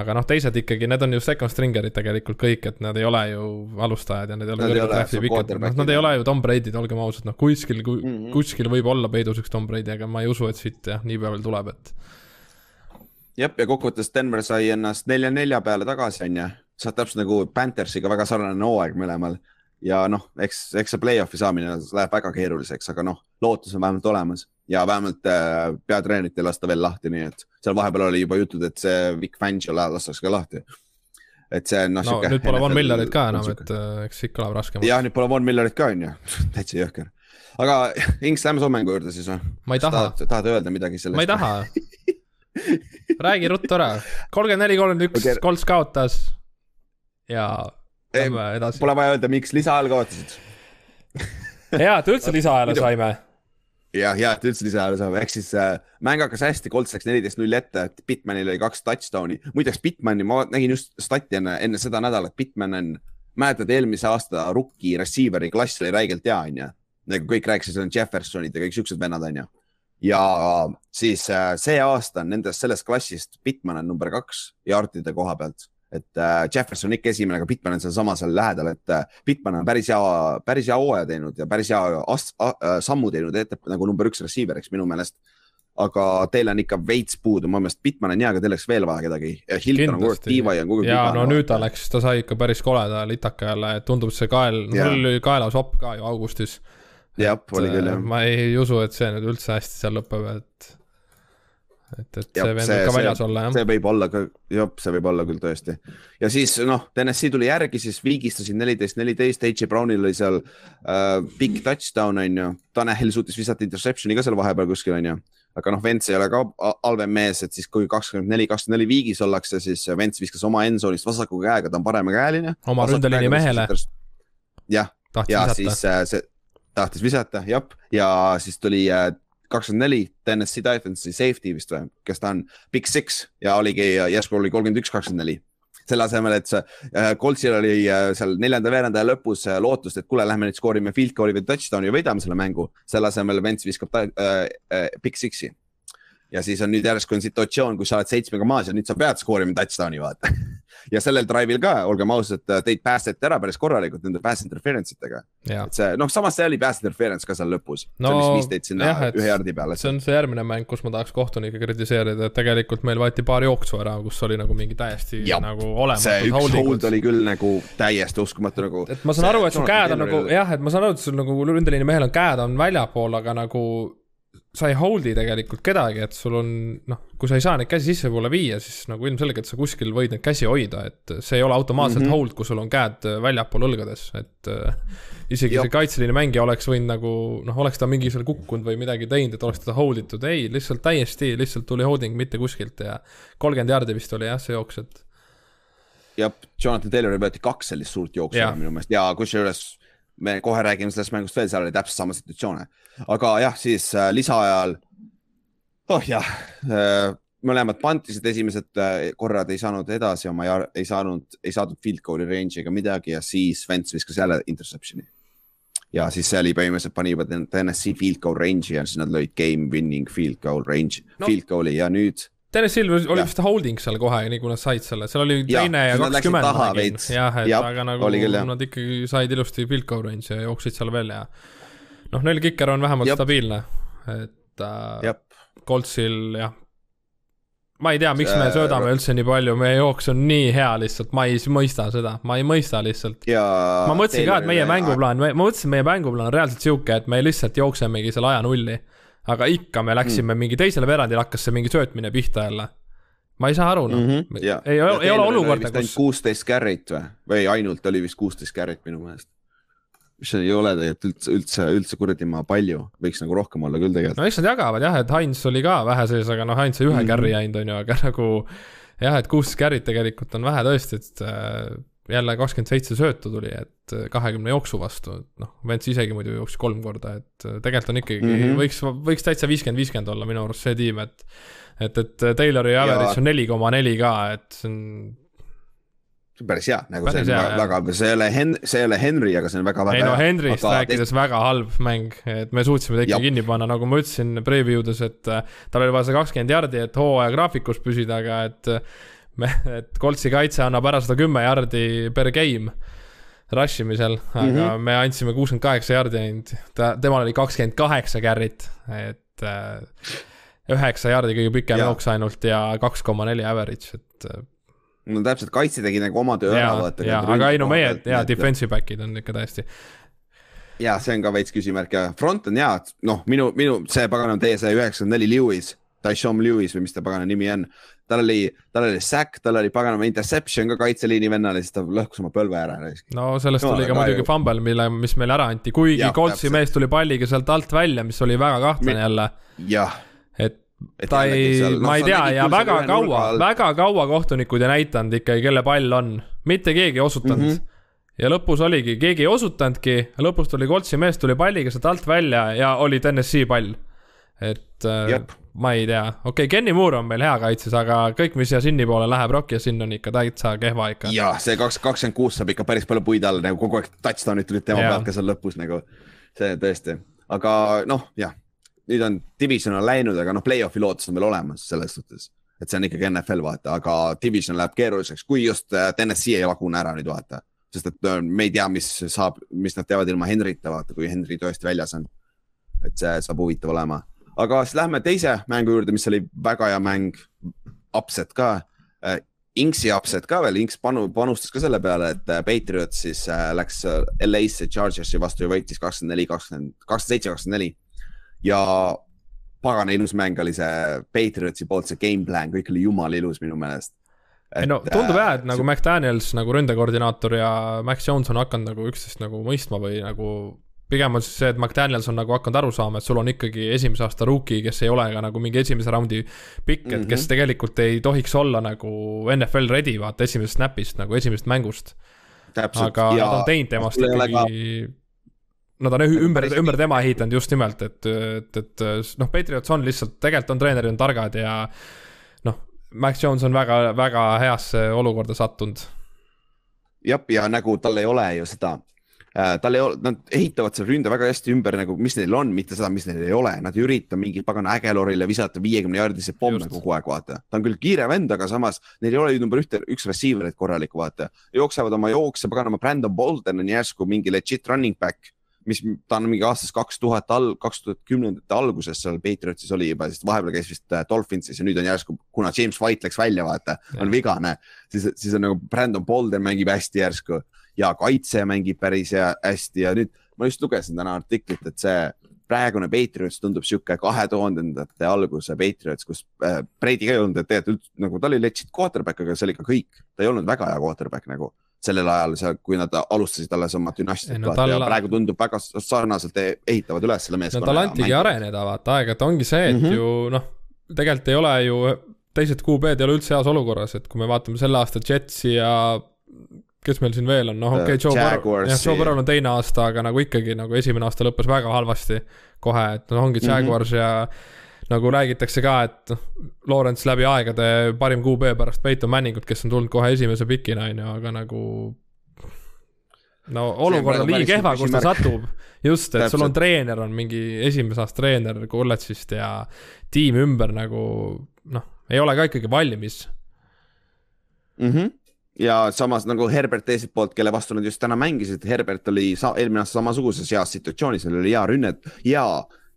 Speaker 3: aga noh, teised ikkagi, need on ju second stringer'id tegelikult kõik, et nad ei ole ju alustajad ja need ei ole
Speaker 2: Nad ei ole
Speaker 3: pikad, noh, nad ei ole ju Tom Brady'd, olgem ausad, noh kuskil mm,
Speaker 2: Mhm.
Speaker 3: -hmm. kuskil võib olla peidus üks Tom Brady, aga ma ei usu, et siit jah, niipea veel tuleb, et
Speaker 2: jah, ja kokkuvõttes Denver sai ennast nelja-nelja peale tagasi, onju. see on täpselt nagu Panthersiga väga sarnane hooaeg mõlemal ja noh, eks, eks see play-off'i saamine läheb väga keeruliseks, aga noh, lootus on vähemalt olemas ja vähemalt äh, peatreenerit ei lasta veel lahti, nii et seal vahepeal oli juba jutud, et see Vic Fangio la- lastakse ka lahti. et see on noh.
Speaker 3: no nüüd pole Von Millerit ka enam, et äh, eks ikka läheb raskemaks.
Speaker 2: jah, nüüd pole Von Millerit ka onju, täitsa jõhker. aga Inks, lähme su mängu juurde siis või?
Speaker 3: ma ei taha,
Speaker 2: tahad, öelda midagi sellest?
Speaker 3: ma ei taha. räägi ruttu ära, kolmkümmend neli, kolmkümmend üks Colts kaotas ja lähme edasi.
Speaker 2: Pole vaja öelda, miks lisaajal kaotasid.
Speaker 3: hea, et üldse
Speaker 2: Muidu-
Speaker 3: saime.
Speaker 2: jah, ja et üldse lisaajal saab, ehk siis äh, mäng hakkas hästi, Colts läks neliteist null ette, et Bitmanil oli kaks touchdown'i. muideks Bitmani, ma nägin just stati enne, enne seda nädalat, Bitman on, mäletad eelmise aasta rookie receiver'i klass oli räigelt hea, onju. nagu kõik rääkisid, on Jeffersonid ja kõik siuksed vennad, onju. ja siis äh, see aasta on nendest sellest klassist, Bitman on number kaks yard'ide koha pealt et äh, Jefferson ikka esimene, aga Bitman on sealsamas seal lähedal, et äh, Bitman on päris hea, päris hea hooaja teinud ja päris hea ast-, äh, sammu teinud ette nagu number üks receiver'iks minu meelest. aga teil on ikka veits puudu, mu meelest Bitman on hea, aga teil oleks veel vaja kedagi. Hilton on kogu aeg, Tiiva on kogu aeg.
Speaker 3: ja no nüüd ta. läks, ta sai ikka päris koleda litaka jälle, tundub, see kael, tal oli kaelasopp ka ju augustis.
Speaker 2: jah, oli küll jah.
Speaker 3: ma ei usu, et see nüüd üldse hästi seal lõpeb, et et, et see võib
Speaker 2: see-
Speaker 3: ka
Speaker 2: see-
Speaker 3: väljas olla jah.
Speaker 2: see võib olla ka, jah, see võib olla küll tõesti. ja siis noh, TNS-i tuli järgi, siis viigistasid neliteist, neliteist, H. Brownil oli seal äh, big touchdown on ju. Tanel suutis visata interception'i ka seal vahepeal kuskil on ju. aga noh, Vents ei ole ka halvem mees, et siis kui kakskümmend neli, kakskümmend neli viigis ollakse, siis Vents viskas oma endzone'ist vasaku käega, ta on paremakäeline.
Speaker 3: oma ründeliini mehele
Speaker 2: jah, ja
Speaker 3: visata
Speaker 2: siis. äh, see tahtis visata, jah, ja siis tuli äh, kakskümmend neli TNS-i Titansi safety vist või, kes ta on, Big Six ja oligi järsku oli kolmkümmend üks, kakskümmend neli. selle asemel, et see äh, Coltsil oli äh, seal neljanda veerandaja lõpus äh, lootust, et kuule, lähme nüüd skoorime field goal'i või touchdown'i ja võidame selle mängu. selle asemel Vents viskab ta, äh, Big Six'i. Ja siis on nüüd järsku on situatsioon, kus sa oled seitsmega maas ja nüüd sa pead skoorima touchdown'i vaata. ja sellel drive'il ka, olgem ausad, teid päästeti ära päris korralikult nende pass interference itega et see noh, samas see oli pass interference ka seal lõpus
Speaker 3: No,
Speaker 2: see, mis viis teid sinna
Speaker 3: jah,
Speaker 2: ühe jardi peale.
Speaker 3: see on see järgmine mäng, kus ma tahaks kohtunikke kritiseerida, et tegelikult meil võeti paar jooksu ära, kus oli nagu mingi täiesti
Speaker 2: Jah.
Speaker 3: nagu
Speaker 2: see
Speaker 3: olematud
Speaker 2: üks hold
Speaker 3: holdingud.
Speaker 2: oli küll nagu täiesti uskumatu nagu.
Speaker 3: et ma saan aru, et su käed on nagu jah, et ma saan aru, et sul nagu ründeliini mehel on käed on väljapool, aga nagu sa ei hold'i tegelikult kedagi, et sul on noh, kui sa ei saa neid käsi sissepoole viia, siis nagu ilmselgelt sa kuskil võid neid käsi hoida, et see ei ole automaatselt mm. -hmm. hold, kui sul on käed väljapool õlgades, et äh, isegi
Speaker 2: Jop.
Speaker 3: see kaitseliini mängija oleks võinud nagu noh, oleks ta mingisugune kukkunud või midagi teinud, et oleks teda hold itud, ei, lihtsalt täiesti, lihtsalt tuli holding mitte kuskilt ja kolmkümmend jaardi vist oli jah, see jooks, et
Speaker 2: jah, Jonathan Taylori võeti kaks sellist suurt jooksu minu meelest ja kusjuures me kohe räägime sellest mängust veel, seal oli täpselt sama situatsioone. aga jah, siis äh, lisaajal, oh jah äh,, mõlemad pantisid esimesed äh, korrad ei saanud edasi oma, ei saanud, ei saadud field goal'i range'i ega midagi ja siis Vents viskas jälle interception'i. ja siis see oli põhimõtteliselt pani juba TNS-i field goal range'i ja siis nad lõid game winning field goal range
Speaker 3: No.
Speaker 2: field goal'i ja nüüd
Speaker 3: Dennis Silver oli
Speaker 2: Jah.
Speaker 3: vist holding seal kohe, nii kui nad said selle, seal oli teine ja kakskümmend jah, et
Speaker 2: Jah,
Speaker 3: aga nagu nad ikkagi said ilusti field goal range'i ja jooksid seal veel ja noh, neil kiker on vähemalt
Speaker 2: Jep.
Speaker 3: stabiilne, et äh, Coltsil jah, ma ei tea, miks me
Speaker 2: See-
Speaker 3: söödame üldse nii palju, meie jooks on nii hea lihtsalt, ma ei mõista seda, ma ei mõista lihtsalt.
Speaker 2: ja.
Speaker 3: ma mõtlesin ka, et meie mänguplaan, ma mõtlesin, meie mänguplaan on reaalselt sihuke, et me lihtsalt jooksemegi selle aja nulli. Aga ikka me läksime mm. mingi teisele veerandile hakkas see mingi söötmine pihta jälle. ma ei saa aru noh mm -hmm.,
Speaker 2: ja,
Speaker 3: ei, ei ole olukorda, kus
Speaker 2: kuusteist carry't või, või ainult oli vist kuusteist carry't minu meelest. mis ei ole tegelikult üldse, üldse, üldse kuradi maa palju, võiks nagu rohkem olla küll tegelikult.
Speaker 3: no eks nad jagavad jah, et Heinz oli ka vähe sees, aga noh, Heinz sai ühe mm. -hmm. carry ainult on ju, aga nagu jah, et kuusteist carry't tegelikult on vähe tõesti, et äh, jälle kakskümmend seitse söötu tuli, et äh, kahekümne jooksu vastu, et noh, Vents isegi muidu jooksis kolm korda, et äh, tegelikult on ikkagi mm. -hmm. võiks, võiks täitsa viiskümmend, viiskümmend olla minu arust see tiim, et et, et Taylori average on neli koma neli ka, et see on
Speaker 2: see on päris hea, nagu
Speaker 3: Päris
Speaker 2: see on
Speaker 3: hea,
Speaker 2: väga, see ei ole Hen-, see ei ole Henry, aga see on väga
Speaker 3: ei
Speaker 2: väga
Speaker 3: no
Speaker 2: hea.
Speaker 3: Henry'st
Speaker 2: Aga
Speaker 3: rääkides väga halb mäng, et me suutsime ta ikka kinni panna, nagu ma ütlesin preview des, et äh, tal oli vaja see kakskümmend jardi, et hooaja graafikus püsida, aga et äh, me, et Coltsi kaitse annab ära sada kümme jardi per game rush imisel, aga mm -hmm. me andsime kuuskümmend kaheksa jardi ainult, ta, temal oli kakskümmend kaheksa carry't, et äh, üheksa jardi kõige pikem jooks ainult ja kaks koma neli average, et äh,
Speaker 2: no täpselt, kaitse tegi nagu oma töö ära,
Speaker 3: vaata. jaa, aga ei no meie, jaa, defensive back'id on ikka täiesti
Speaker 2: ja see on ka veits küsimärk ja front on hea, noh, minu, minu see pagana teie see üheksakümmend neli Lewis, Dyshon Lewis või mis ta pagana nimi on. Tal oli, tal oli sack, tal oli paganama interception ka kaitseliini vennale, siis ta lõhkus oma põlve ära.
Speaker 3: no sellest no, tuli ka muidugi fumble, mille, mis meile ära anti, kuigi Coltsi mees tuli palliga sealt alt välja, mis oli väga kahtlane jälle.
Speaker 2: jah
Speaker 3: et et ta ei, ma ei tea ja väga kaua, väga kaua kohtunikud ei näidanud ikkagi, kelle pall on, mitte keegi ei osutanud mm. -hmm ja lõpus oligi, keegi ei osutanudki, lõpus tuli Koltsi mees, tuli palliga sealt alt välja ja oli TNS-i pall. et äh, ma ei tea, okei okay,, Kenny Moore on meil hea kaitses, aga kõik, mis siia Sinni poole läheb, Rock ja Sinn on ikka täitsa kehva ikka.
Speaker 2: jah, see kaks, kakskümmend kuus saab ikka päris palju puid all, nagu kogu aeg touchdown'id tulid tema pealt ka seal lõpus nagu. see tõesti, aga noh, jah, nüüd on division on läinud, aga noh, play-off'i lootus on veel olemas selles suhtes et see on ikkagi NFL vaata, aga division läheb keeruliseks, kui just äh, TNS-i ei lagune ära nüüd vaata sest et äh, me ei tea, mis saab, mis nad teevad ilma Henrita, vaata, kui Henry tõesti väljas on. et see saab huvitav olema, aga siis lähme teise mängu juurde, mis oli väga hea mäng, upset ka äh,. Inksi upset ka veel, Inks panu, panustas ka selle peale, et äh, Patriot siis äh, läks LA-sse Chargersi vastu ja võitis kakskümmend neli, kakskümmend, kakskümmend seitse, kakskümmend neli. ja pagana ilus mäng oli see Patriotsi poolt, see game plan, kõik oli jumala ilus minu meelest
Speaker 3: ei no tundub jah, et äh, nagu see... McDaniels nagu ründekoordinaator ja Max Jones on hakanud nagu üksteist nagu mõistma või nagu pigem on siis see, et McDaniels on nagu hakanud aru saama, et sul on ikkagi esimese aasta rookie, kes ei ole ka nagu mingi esimese raundi pikk, et mm -hmm. kes tegelikult ei tohiks olla nagu NFL ready, vaata esimesest snap'ist nagu esimesest mängust. aga ja nad on teinud temast ikkagi ka... Nad on ümber, ümber tema ehitanud just nimelt, et, et, et noh, Patriots on lihtsalt, tegelikult on treenerid on targad ja Max Jones on väga, väga heasse olukorda sattunud.
Speaker 2: jah, ja nagu tal ei ole ju seda tal ei ole, nad ehitavad selle ründe väga hästi ümber nagu, mis neil on, mitte seda, mis neil ei ole, nad ei ürita mingi pagana ägelorile visata viiekümne jaardise pomme kogu aeg, vaata. ta on küll kiire vend, aga samas neil ei ole ju number ühte, üks receiver'it korralikku, vaata. jooksevad oma jookse, paganama Brandon Bolden on järsku mingi legit running back mis ta on mingi aastast kaks tuhat all, kaks tuhat kümnendate alguses seal Patriotsis oli juba, sest vahepeal käis vist äh, Dolphinsis ja nüüd on järsku, kuna James White läks välja, vaata, on vigane, siis, siis on nagu Brandon Bolden mängib hästi järsku ja kaitse mängib päris hea, hästi ja nüüd ma just lugesin täna artiklit, et see praegune Patriots tundub sihuke kahe tuhandendate alguse Patriots, kus äh, Brady ka ei olnud, et tegelikult nagu ta oli legit quarterback, aga see oli ka kõik, ta ei olnud väga hea quarterback nagu sellel ajal seal, kui nad alustasid alles oma dünastiat no, tal... ja praegu tundub väga sarnaselt e-, ehitavad üles selle meeskonna.
Speaker 3: no tal antigi areneda vaata aeg-ajalt, ongi see, et mm -hmm. ju noh, tegelikult ei ole ju, teised QB-d ei ole üldse heas olukorras, et kui me vaatame selle aasta Jetsi ja kes meil siin veel on, noh okei okay,, Joe Burrow, jah, Joe Burrow on teine aasta, aga nagu ikkagi nagu esimene aasta lõppes väga halvasti kohe, et noh, ongi Jaguars mm -hmm. ja nagu räägitakse ka, et noh, Lawrence läbi aegade parim QB pärast Peyton Manningut, kes on tulnud kohe esimese pikina, on ju, aga nagu no olukord on nii kehva, kus ta satub. just, et Täpselt. sul on treener, on mingi esimese aasta treener kolledžist ja tiim ümber nagu noh, ei ole ka ikkagi valmis
Speaker 2: mm. -hmm ja samas nagu Herbert teiselt poolt, kelle vastu nad just täna mängisid, Herbert oli eelmine aasta samasuguses heas situatsioonis, neil oli hea rünnet ja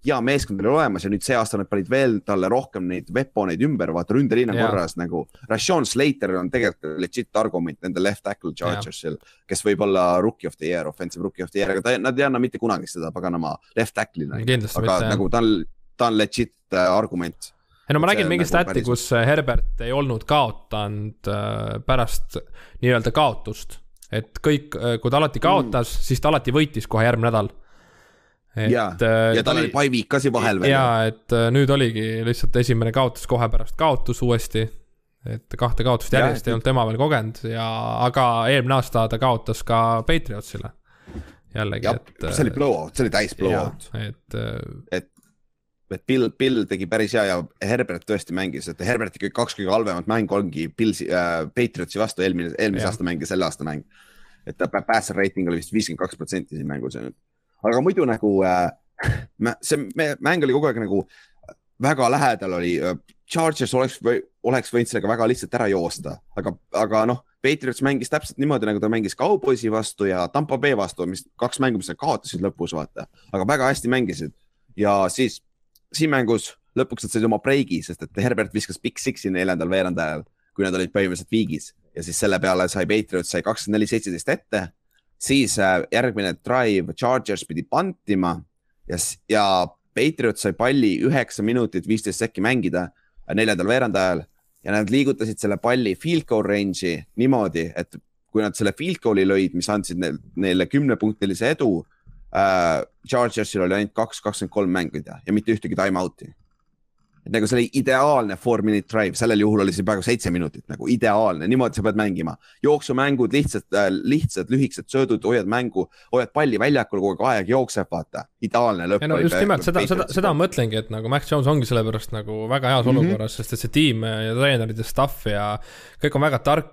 Speaker 2: hea meeskond oli olemas ja nüüd see aasta nad panid veel talle rohkem neid veponeid ümber, vaata ründeliin on korras nagu. Rashon Slater on tegelikult legit argument nende left tackle Chargersil, kes võib olla rookie of the year, offensive rookie of the year, aga ta, nad ei anna mitte kunagi seda paganama left tackle'ina. aga mitte, nagu ta on, ta on legit äh, argument
Speaker 3: ei no ma nägin mingi nagu stati, kus äh, Herbert ei olnud kaotanud äh, pärast nii-öelda kaotust. et kõik, kui ta alati kaotas mm., siis ta alati võitis kohe järgmine nädal
Speaker 2: et, ja, äh, ja tal oli Paiviik ka siin vahel
Speaker 3: veel. ja, et äh, nüüd oligi lihtsalt esimene kaotus kohe pärast kaotus uuesti. et kahte kaotust järjest ja, ei olnud tema veel kogenud ja, aga eelmine aasta ta kaotas ka Patriotsile. jällegi,
Speaker 2: et. see oli blowout, see oli täis blowout.
Speaker 3: et.
Speaker 2: et, et Bill, Bill tegi päris hea ja Herbert tõesti mängis, et Herberti kõik kaks kõige halvemat mängu ongi Pilsi äh,, Patriotsi vastu eelmine, eelmise aasta mäng ja selle aasta mäng. et ta passer rating oli vist viiskümmend kaks protsenti siin mängus ja nüüd aga muidu nagu äh, see mäng oli kogu aeg nagu väga lähedal oli, äh, Chargers oleks, oleks võinud sellega väga lihtsalt ära joosta, aga, aga noh, Patriots mängis täpselt niimoodi, nagu ta mängis Cowboysi vastu ja Tampa Bay vastu, mis kaks mängu, mis nad kaotasid lõpus, vaata, aga väga hästi mängisid. ja siis siin mängus lõpuks nad said oma breigi, sest et Herbert viskas Big Six'i neljandal veerandajal, kui nad olid põhimõtteliselt viigis. Ja siis selle peale sai Patriots sai kakskümmend neli, seitseteist ette. siis äh, järgmine drive, Chargers pidi pantima. Ja, ja Patriots sai palli üheksa minutit, viisteist sekki mängida äh, neljandal veerandajal ja nad liigutasid selle palli field goal range'i niimoodi, et kui nad selle field goal'i lõid, mis andsid neile, kümnepunktilise edu äh,. Chargersil oli ainult kaks, kakskümmend kolm mängida ja mitte ühtegi time out'i et nagu see oli ideaalne four minute drive, sellel juhul oli see peaaegu seitse minutit nagu ideaalne, niimoodi sa pead mängima. jooksumängud, lihtsad äh,, lihtsad lühikesed söödud, hoiad mängu, hoiad palli väljakul, kogu aeg aeg jookseb, vaata. ideaalne lõpp.
Speaker 3: no just nimelt seda, seda, seda ma mõtlengi, et nagu Max Jones ongi sellepärast nagu väga heas mm -hmm. olukorras, sest et see tiim ja treenerid ja staff ja kõik on väga tark,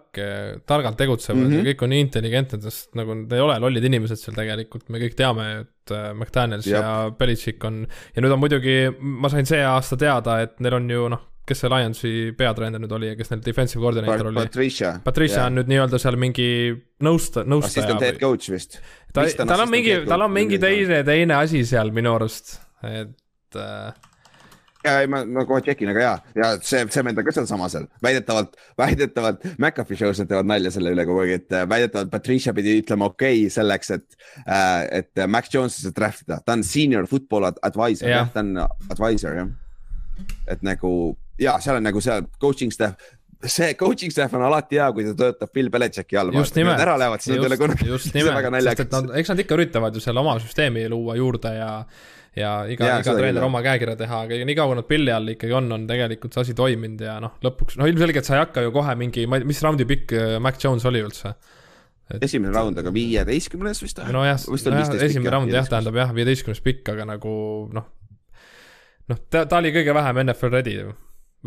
Speaker 3: targalt tegutsevad mm -hmm. ja kõik on nii intelligentsed, sest nagu nad ei ole lollid inimesed seal tegelikult, me kõik teame, et äh, McDaniels Jab. ja Belichik on ja nüüd on muidugi, ma sain see aasta teada, et neil on ju noh, kes see Lionsi peatreener nüüd oli ja kes neil defensive coordinator oli?
Speaker 2: Patricia.
Speaker 3: Patricia yeah. on nüüd nii-öelda seal mingi nõusta-, nõustaja.
Speaker 2: assistant head coach vist.
Speaker 3: ta, tal on mingi, tal on mingi teine, teine asi seal minu arust, et äh,
Speaker 2: ja ei, ma, ma kohe tšekin, aga ja, ja see, see vend on ka sealsamas seal, väidetavalt, väidetavalt McAfee show's nad teevad nalja selle üle kogu aeg, et äh, väidetavalt Patricia pidi ütlema okei okay selleks, et äh,, et Mac Jones'i draft ida, ta on senior football advisor yeah., jah, ta on advisor jah. et nagu ja seal on nagu seal coaching staff, see coaching staff on alati hea, kui ta töötab Bill Belichicki all.
Speaker 3: just nimelt.
Speaker 2: ära lähevad, siis nad ei ole kunagi.
Speaker 3: nimelt, sest et nad, eks nad ikka üritavad ju seal oma süsteemi luua juurde ja ja iga, iga treener oma käekirja teha, aga nii kaua kui nad pilli all ikkagi on, on tegelikult see asi toiminud ja noh, lõpuks, no ilmselgelt sa ei hakka ju kohe mingi, ma ei tea, mis raundi pikk äh, Mac Jones oli üldse?
Speaker 2: Et... esimene raund, aga viieteistkümnes vist või?
Speaker 3: nojah, nojah, esimene raund jah, tähendab jah, viieteistkümnes pikk, aga nagu noh, noh, ta, ta oli kõige vähem NFL ready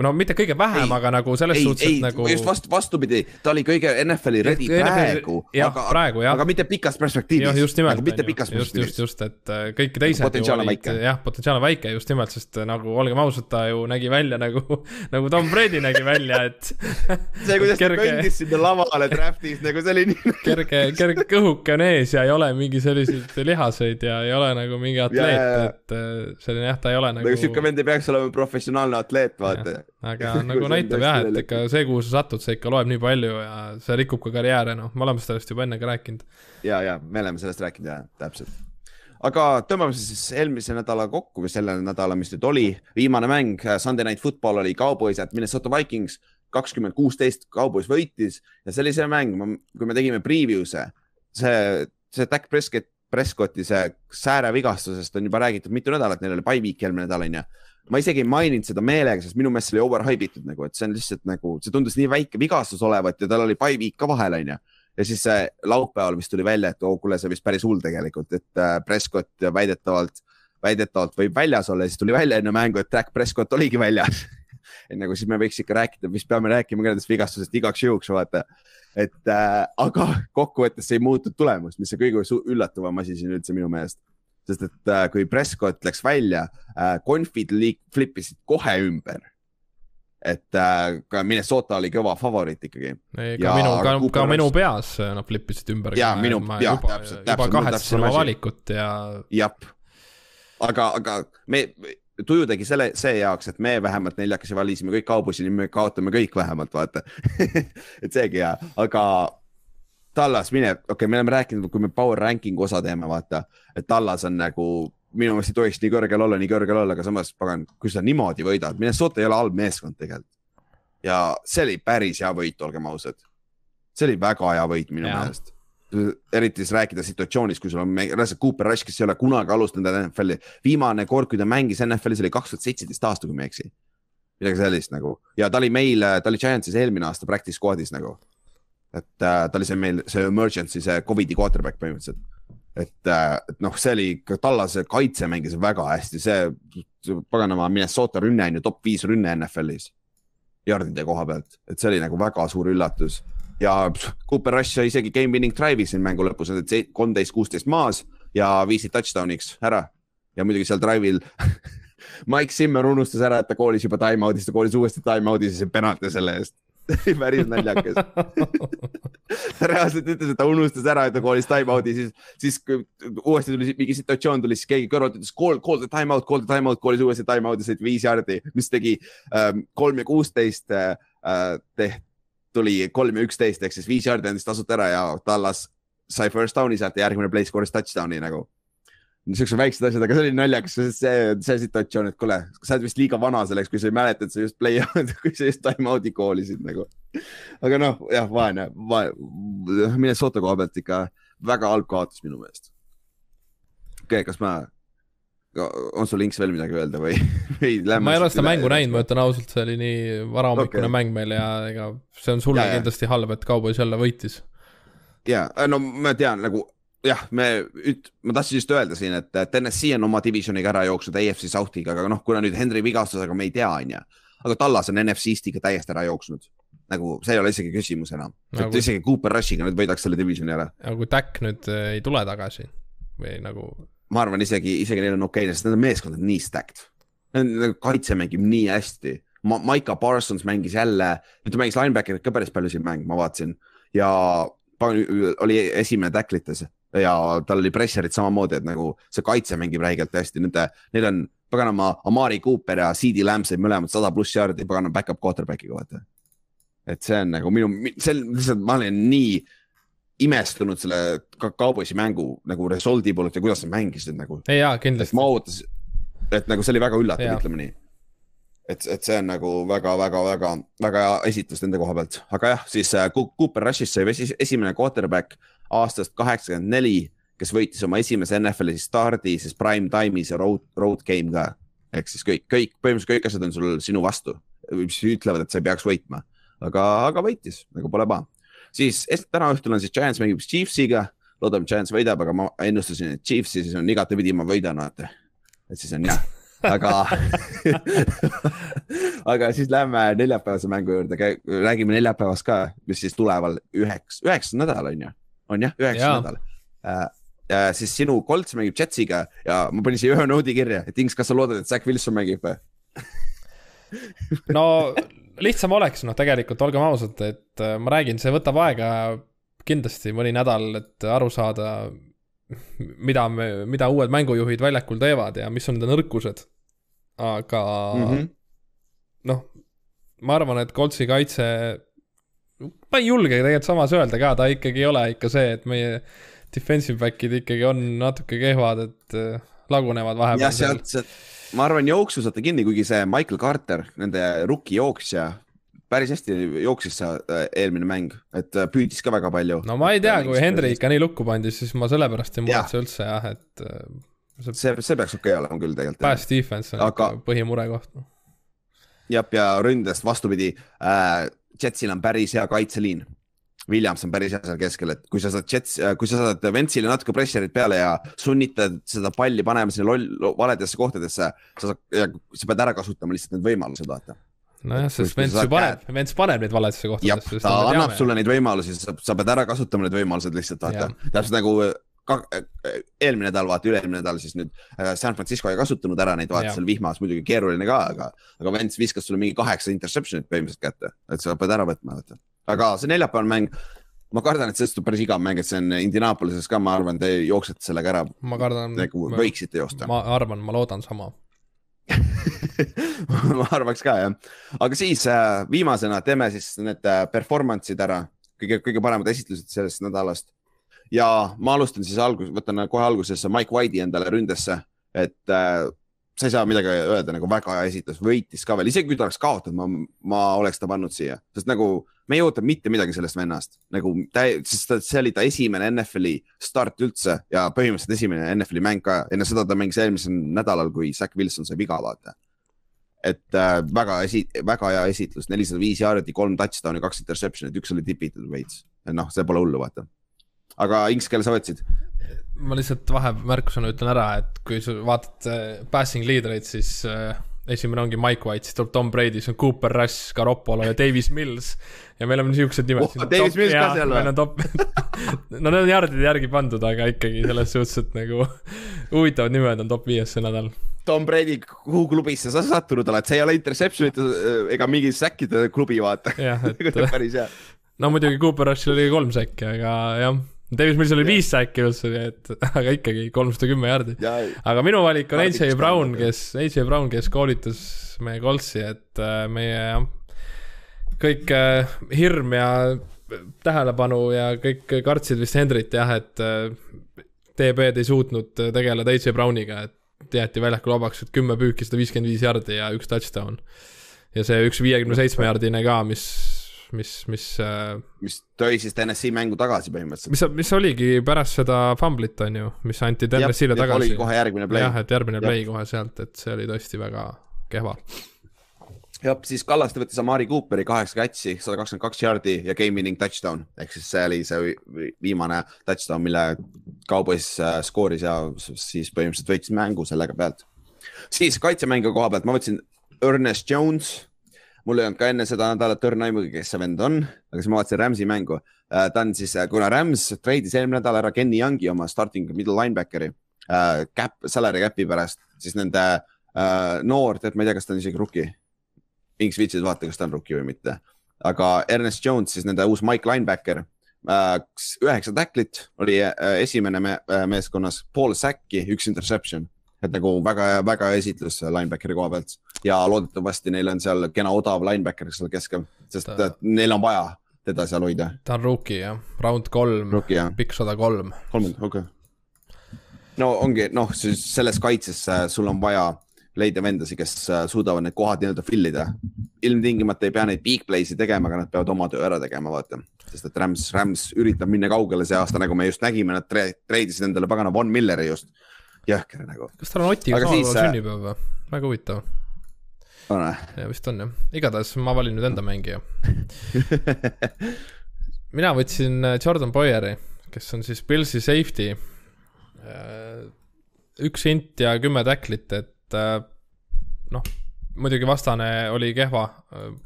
Speaker 3: no mitte kõige vähem, aga nagu selles ei, suhtes, et nagu.
Speaker 2: just vastu, vastupidi, ta oli kõige NFL-i ready NFL... praegu.
Speaker 3: aga, praegu
Speaker 2: aga mitte pikas perspektiivis.
Speaker 3: just nimelt.
Speaker 2: nagu
Speaker 3: just, just, just, et äh, kõik teised.
Speaker 2: potentsiaal on väike.
Speaker 3: jah, potentsiaal on väike just nimelt, sest äh, nagu olgem ausad, ta ju nägi välja nagu, nagu Tom Brady nägi välja, et
Speaker 2: see, kuidas kerge... ta kõndis sinna lavale draft'is nagu see oli nii
Speaker 3: kerge, kerge kõhuke on ees ja ei ole mingi selliseid lihaseid ja ei ole nagu mingi atleet, et äh, selline jah, ta ei ole nagu.
Speaker 2: nagu sihuke vend ei peaks olema professionaalne atleet, vaata
Speaker 3: aga nagu näitab jah, et ikka see, kuhu sa satud, see ikka loeb nii palju ja see rikub ka karjääre, noh, me oleme sellest juba enne ka rääkinud.
Speaker 2: ja, ja me oleme sellest rääkinud ja täpselt. aga tõmbame siis eelmise nädala kokku või selle nädala, mis nüüd oli, viimane mäng, Sunday Night Football oli Cowboys at Minnesota Vikings, kakskümmend kuusteist Cowboys võitis ja see oli see mäng, kui me tegime preview'se, see, see Dak Prescott, Prescotti see säärevigastusest on juba räägitud mitu nädalat, neil oli by week eelmine nädal onju ma isegi ei maininud seda meelega, sest minu meelest see oli overhype itud nagu, et see on lihtsalt nagu, see tundus nii väike vigastus olevat ja tal oli by week ka vahel, onju. ja siis see laupäeval vist tuli välja, et oo oh, kuule, see vist päris hull tegelikult, et äh, Prescott väidetavalt, väidetavalt võib väljas olla ja siis tuli välja enne mängu, et Dak Prescott oligi väljas et nagu siis me võiks ikka rääkida, vist peame rääkima ka nendest vigastusest igaks juhuks, vaata. et äh, aga kokkuvõttes see ei muutnud tulemust, mis see kõige üllatavam asi siin üldse minu meelest sest et äh, kui Prescott läks välja äh,, konfid flip isid kohe ümber. et äh, ka Minnesota oli kõva favoriit ikkagi.
Speaker 3: ka minu, ka, ka minu peas äh, nad flip isid ümber.
Speaker 2: ja minu, ja juba, täpselt, täpselt.
Speaker 3: juba kahetsesin oma valikut ja.
Speaker 2: jah, aga, aga me tuju tegi selle, see jaoks, et me vähemalt neljakesi valisime kõik kaubusi, nüüd me kaotame kõik vähemalt, vaata et seegi hea, aga Tallas mine, okei okay,, me oleme rääkinud, kui me power ranking osa teeme, vaata, et Tallas on nagu minu meelest ei tohiks nii kõrgel olla, nii kõrgel olla, aga samas pagan, kui sa niimoodi võidad, Minnesota ei ole halb meeskond tegelikult. ja see oli päris hea võit, olgem ausad. see oli väga hea võit minu meelest. eriti siis rääkida situatsioonis, kui sul on reaalselt Cooper Rush, kes ei ole kunagi alustanud NFL-i. viimane kord, kui ta mängis NFL-is oli kaks tuhat seitseteist aasta, kui ma ei eksi. midagi sellist nagu ja ta oli meil, ta oli Giantsis eelmine aasta practice squad'is nagu et äh, ta oli see meil see emergency, see Covidi quarterback põhimõtteliselt. et äh,, et noh, see oli ka tallase kaitse mängis väga hästi, see, paganama Minnesota rünne on ju top viis rünne NFL-is. Yardide koha pealt, et see oli nagu väga suur üllatus ja Cooper Rush sai isegi game winning drive'i siin mängu lõpus, et kolmteist, kuusteist maas ja viisid touchdown'iks ära. ja muidugi seal drive'il Mike Zimmer unustas ära, et ta koolis juba time-out'is, ta koolis uuesti time-out'is ja sai penalti selle eest päris naljakas reaalselt ütles, et ta unustas ära, et ta koolis time-out'i, siis, siis kui uuesti tuli mingi situatsioon tuli, siis keegi kõrvalt ütles call, call the time out, call the time out, koolis uuesti time-out'i, said viis jaardi, mis tegi ähm, kolm ja kuusteist äh, teht-, tuli kolm ja üksteist ehk siis viis jaardi andis tasuta ära ja Tallas sai first down'i sealt ja järgmine play score'is touchdown'i nagu niisugused väiksed asjad, aga see oli naljakas, see, see situatsioon, et kuule, sa oled vist liiga vana selleks, kui sa ei mäleta, et sa just play, kui sa just time out'i koolisid nagu. aga noh, jah, vaene, vaene, Minnesota koha pealt ikka väga halb kaotus minu meelest. okei okay,, kas ma, on sul Inks veel midagi öelda või, või
Speaker 3: ma ei ole seda mängu näinud, ma ütlen ausalt, see oli nii varahommikune okay. mäng meil ja ega see on sulle ja, kindlasti halb, et Cowboys jälle võitis.
Speaker 2: ja, no ma tean nagu jah, me ma tahtsin just öelda siin, et TNS on oma divisioniga ära jooksnud AFC Southiga, aga noh, kuna nüüd Henry vigastusega me ei tea, on ju. aga Tallas on NFC Eestiga täiesti ära jooksnud. nagu see ei ole isegi küsimus enam nagu.... isegi Cooper Rushiga nüüd võidaks selle divisioni ära.
Speaker 3: aga kui Tack nüüd äh, ei tule tagasi või nagu.
Speaker 2: ma arvan isegi, isegi neil on okei okay,, sest nende meeskond on nii stacked. Nende kaitse mängib nii hästi Ma. Maika Parsons mängis jälle, ta mängis linebacker'it ka päris palju siin mäng, ma vaatasin ja oli esimene tacklites ja tal oli pressure'id samamoodi, et nagu see kaitse mängib räigelt hästi, nende, neil on paganama Amari Cooper ja CD Lamb said mõlemad sada pluss jaardi paganama back-up quarterback'iga, vaata. et see on nagu minu, see on lihtsalt, ma olen nii imestunud selle Cowboysi mängu nagu result'i poolt ja kuidas nad mängisid nagu.
Speaker 3: jaa, kindlasti.
Speaker 2: ma ootasin, et nagu see oli väga üllatav, ütleme nii et, et see on nagu väga-väga-väga, väga hea esitlus nende koha pealt, aga jah, siis äh, Cooper Rushist sai esimene quarterback aastast kaheksakümmend neli, kes võitis oma esimese NFL-i stardi siis prime time'is ja road, road game ka. ehk siis kõik, kõik, põhimõtteliselt kõik asjad on sul sinu vastu, mis ütlevad, et sa ei peaks võitma, aga, aga võitis, nagu pole paha. siis täna õhtul on siis Giants mängib Chiefsiga, loodame, Giants võidab, aga ma ennustasin, et Chiefsi siis on igatepidi ilma võidana, et, et siis on jah. Aga aga siis lähme neljapäevase mängu juurde, räägime neljapäevast ka, mis siis tuleval üheks, üheksas nädal on ju, on jah, üheksas nädal äh,. Ja siis sinu Colts mängib Jetsiga ja ma panin siia ühe noodi kirja, et Inks, kas sa loodad, et Zack Wilson mängib või
Speaker 3: no lihtsam oleks, noh, tegelikult olgem ausad, et äh, ma räägin, see võtab aega kindlasti mõni nädal, et aru saada, mida me, mida uued mängujuhid väljakul teevad ja mis on nende nõrkused. aga mm -hmm. noh, ma arvan, et Koltsi kaitse, ma ei julge tegelikult samas öelda ka, ta ikkagi ei ole ikka see, et meie defensive back'id ikkagi on natuke kehvad, et äh, lagunevad vahepeal.
Speaker 2: jah, sealt, sealt, ma arvan, jooksu saate kinni, kuigi see Michael Carter, nende rookie jooksja päris hästi jooksis see äh, eelmine mäng, et äh, püüdis ka väga palju.
Speaker 3: no ma ei tea, kui Henry ikka nii lukku pandi, siis ma sellepärast ei muretse üldse jah, et.
Speaker 2: See, see, see peaks okei okay olema küll tegelikult.
Speaker 3: Pass defense on Aga... põhimurekoht.
Speaker 2: jah, ja ründest vastupidi äh,, Jetsil on päris hea kaitseliin. Williams on päris hea seal keskel, et kui sa saad Jets, kui sa saad Ventsile natuke pressure'it peale ja sunnitad seda palli panema sinna loll, valedesse kohtadesse, sa saad, sa pead ära kasutama lihtsalt need võimalused, vaata
Speaker 3: nojah, sest Vents ju paneb, Vents paneb neid valedesse kohtadesse.
Speaker 2: ta annab sulle neid võimalusi, sa pead ära kasutama need võimalused lihtsalt, vaata. täpselt nagu eelmine nädal, vaata üle-eelmine nädal siis nüüd äh, San Francisco ei kasutanud ära neid, vaata seal vihmas muidugi keeruline ka, aga, aga Vents viskas sulle mingi kaheksa interception'it põhimõtteliselt kätte, et sa pead ära võtma, vaata. aga see neljapäevane mäng, ma kardan, et sellest tuleb päris igav mäng, et see on Indianapolises ka, ma arvan, te jooksete sellega ära.
Speaker 3: ma kardan.
Speaker 2: nagu võiksite joosta.
Speaker 3: ma arvan, ma loodan sama
Speaker 2: ma arvaks ka jah, aga siis äh, viimasena teeme siis need äh, performance'id ära, kõige, kõige paremad esitlused sellest nädalast. Ja ma alustan siis algus, võtan kohe alguses Mike White'i endale ründesse, et äh, sa ei saa midagi öelda, nagu väga hea esitlus, võitis ka veel, isegi kui ta oleks kaotanud, ma, ma oleks ta pannud siia, sest nagu me ei oota mitte midagi sellest vennast, nagu ta, sest see oli ta esimene NFL-i start üldse ja põhimõtteliselt esimene NFL-i mäng ka, enne seda ta mängis eelmisel nädalal, kui Zack Wilson sai viga, vaata. et äh, väga esi-, väga hea esitlus, nelisada viis jaardi, kolm touchdown'i, kaks interception'it, üks oli tipitud veits, noh, see pole hullu, vaata. Aga Inks, kelle sa võtsid?
Speaker 3: ma lihtsalt vahemärkusena ütlen ära, et kui sa vaatad äh, passing leader'eid, siis äh, esimene ongi Mike White, siis tuleb Tom Brady, siis on Cooper Rush, Garoppolo ja Davis Mills. ja meil on niisugused nimed
Speaker 2: oh,. Davis top, Mills ka seal või?
Speaker 3: top no need on jardide järgi pandud, aga ikkagi selles suhtes, et nagu huvitavad nimed on top viies see nädal.
Speaker 2: Tom Brady, kuhu klubisse sa sattunud oled, see ei ole interception'ite äh, ega mingi säkkide klubi, vaata.
Speaker 3: jah, et
Speaker 2: päris hea.
Speaker 3: no muidugi Cooper Rushil oli kolm säkki, aga jah Davis Mills oli viis säkki üldse, nii et aga ikkagi kolmsada kümme jardi. aga minu valik on AJ Brown, kes, AJ Brown, kes koolitas meie Coltsi, et äh, meie kõik äh, hirm ja tähelepanu ja kõik kartsid vist Hendrit jah, et äh, DB-d ei suutnud tegeleda AJ Browniga, et jäeti väljakul vabaks, et kümme püüki, sada viiskümmend viis jardi ja üks touchdown. ja see üks viiekümne seitsme jardine ka, mis mis, mis äh,
Speaker 2: mis tõi siis TNS-i mängu tagasi põhimõtteliselt.
Speaker 3: mis, mis oligi pärast seda fumblit, on ju, mis anti TNS-ile tagasi.
Speaker 2: kohe järgmine play.
Speaker 3: jah, et järgmine play kohe sealt, et see oli tõesti väga kehva.
Speaker 2: jah, siis Kallaste võttis Amari Cooperi kaheksa catch'i, sada kakskümmend kaks yard'i ja game winning touchdown ehk siis see oli see viimane touchdown, mille Cowboys äh, skooris ja siis põhimõtteliselt võitis mängu sellega pealt. siis kaitsemängu koha pealt ma võtsin Ernest Jones mul ei olnud ka enne seda nädalat õrna aimugi, kes see vend on, aga siis ma vaatasin Rams'i mängu. Äh, ta on siis, äh, kuna Rams treidis eelmine nädal ära Kenny Youngi oma starting middle linebackeri äh, cap, salary cap'i pärast, siis nende äh, noor, tead, ma ei tea, kas ta on isegi rookie. Inks viitsid vaata, kas ta on rookie või mitte, aga Ernest Jones, siis nende uus Mike linebacker äh,. üheksa tacklit oli äh, esimene me meeskonnas, pool sack'i, üks interception et nagu väga, väga hea esitlus linebackeri koha pealt ja loodetavasti neil on seal kena odav linebacker seal keskel, sest ta... neil on vaja teda seal hoida.
Speaker 3: ta on rookie jah, round kolm, pikk sada kolm.
Speaker 2: kolmkümmend, okei okay.. no ongi noh, siis selles kaitses sul on vaja leida vendasi, kes äh, suudavad need kohad nii-öelda fill ida. ilmtingimata ei pea neid big play'si tegema, aga nad peavad oma töö ära tegema, vaata. sest et Rams, Rams üritab minna kaugele see aasta, nagu me just nägime, nad treidisid endale pagana Von Milleri just jõhker nagu.
Speaker 3: kas tal on Otiga samal päeval äh, sünnipäev või? väga huvitav.
Speaker 2: on või?
Speaker 3: ja vist on jah, igatahes ma valin nüüd enda mängija mina võtsin äh, Jordan Boyeri, kes on siis Pilsi safety. Äh, üks int ja kümme tacklit, et noh, muidugi vastane oli kehva,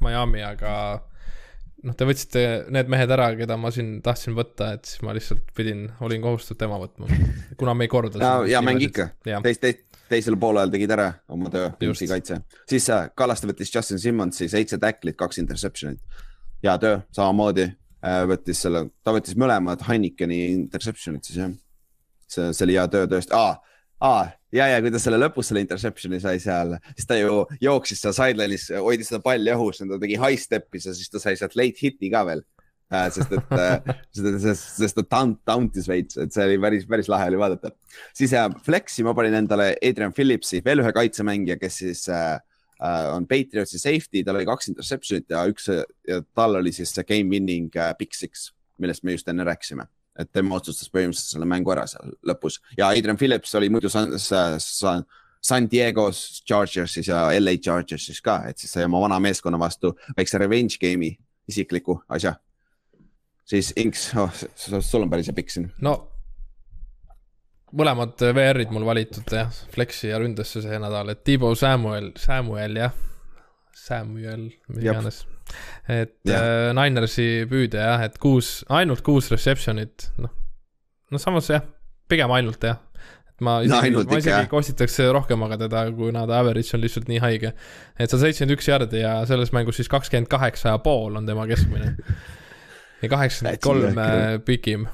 Speaker 3: Miami, aga noh, te võtsite need mehed ära, keda ma siin tahtsin võtta, et siis ma lihtsalt pidin, olin kohustatud tema võtma, kuna me ei korda.
Speaker 2: ja, ja mäng ikka, teist, teist, teisel poolel tegid ära oma töö, Pimsi kaitse. siis äh, Kallaste võttis Justin Simmonsi seitse tacklit, kaks interception'it. hea töö, samamoodi äh, võttis selle, ta võttis mõlemad Heinikeni interception'id siis jah. see, see oli hea töö tõesti ah,, aa, ja, ja kui ta selle lõpus selle interception'i sai seal, siis ta ju jooksis seal sideline'is, hoidis seda palli õhus, ta tegi high step'is ja siis ta sai sealt late hit'i ka veel äh,. sest et äh, sest, sest ta taunt, tauntis veits, et see oli päris, päris lahe oli vaadata. siis äh, flex'i ma panin endale Adrian Phillipsi, veel ühe kaitsemängija, kes siis äh, äh, on Patriotsi safety, tal oli kaks interception'it ja üks ja tal oli siis see game winning äh, pick six, millest me just enne rääkisime et tema otsustas põhimõtteliselt selle mängu ära seal lõpus ja Adrian Phillips oli muidu San, San, San Diego's Chargersis ja LA Chargersis ka, et siis sai oma vana meeskonna vastu väikse revenge game'i, isikliku asja. siis Inks oh,, sul on päris pikk siin.
Speaker 3: no mõlemad VR-id mul valitud jah, Flexi ja ründesse see nädal, et Tiibo Samuel, Samuel jah, Samuel, mis iganes et äh, Ninersi püüde jah, et kuus, ainult kuus reception'it, noh, no samas jah, pigem ainult jah. et ma isegi no,, ma isegi kostitaks rohkemaga teda, kuna ta average on lihtsalt nii haige. et sada seitsekümmend üks jardi ja selles mängus siis kakskümmend kaheksa ja pool on tema keskmine. ja kaheksakümmend kolm äh, pikim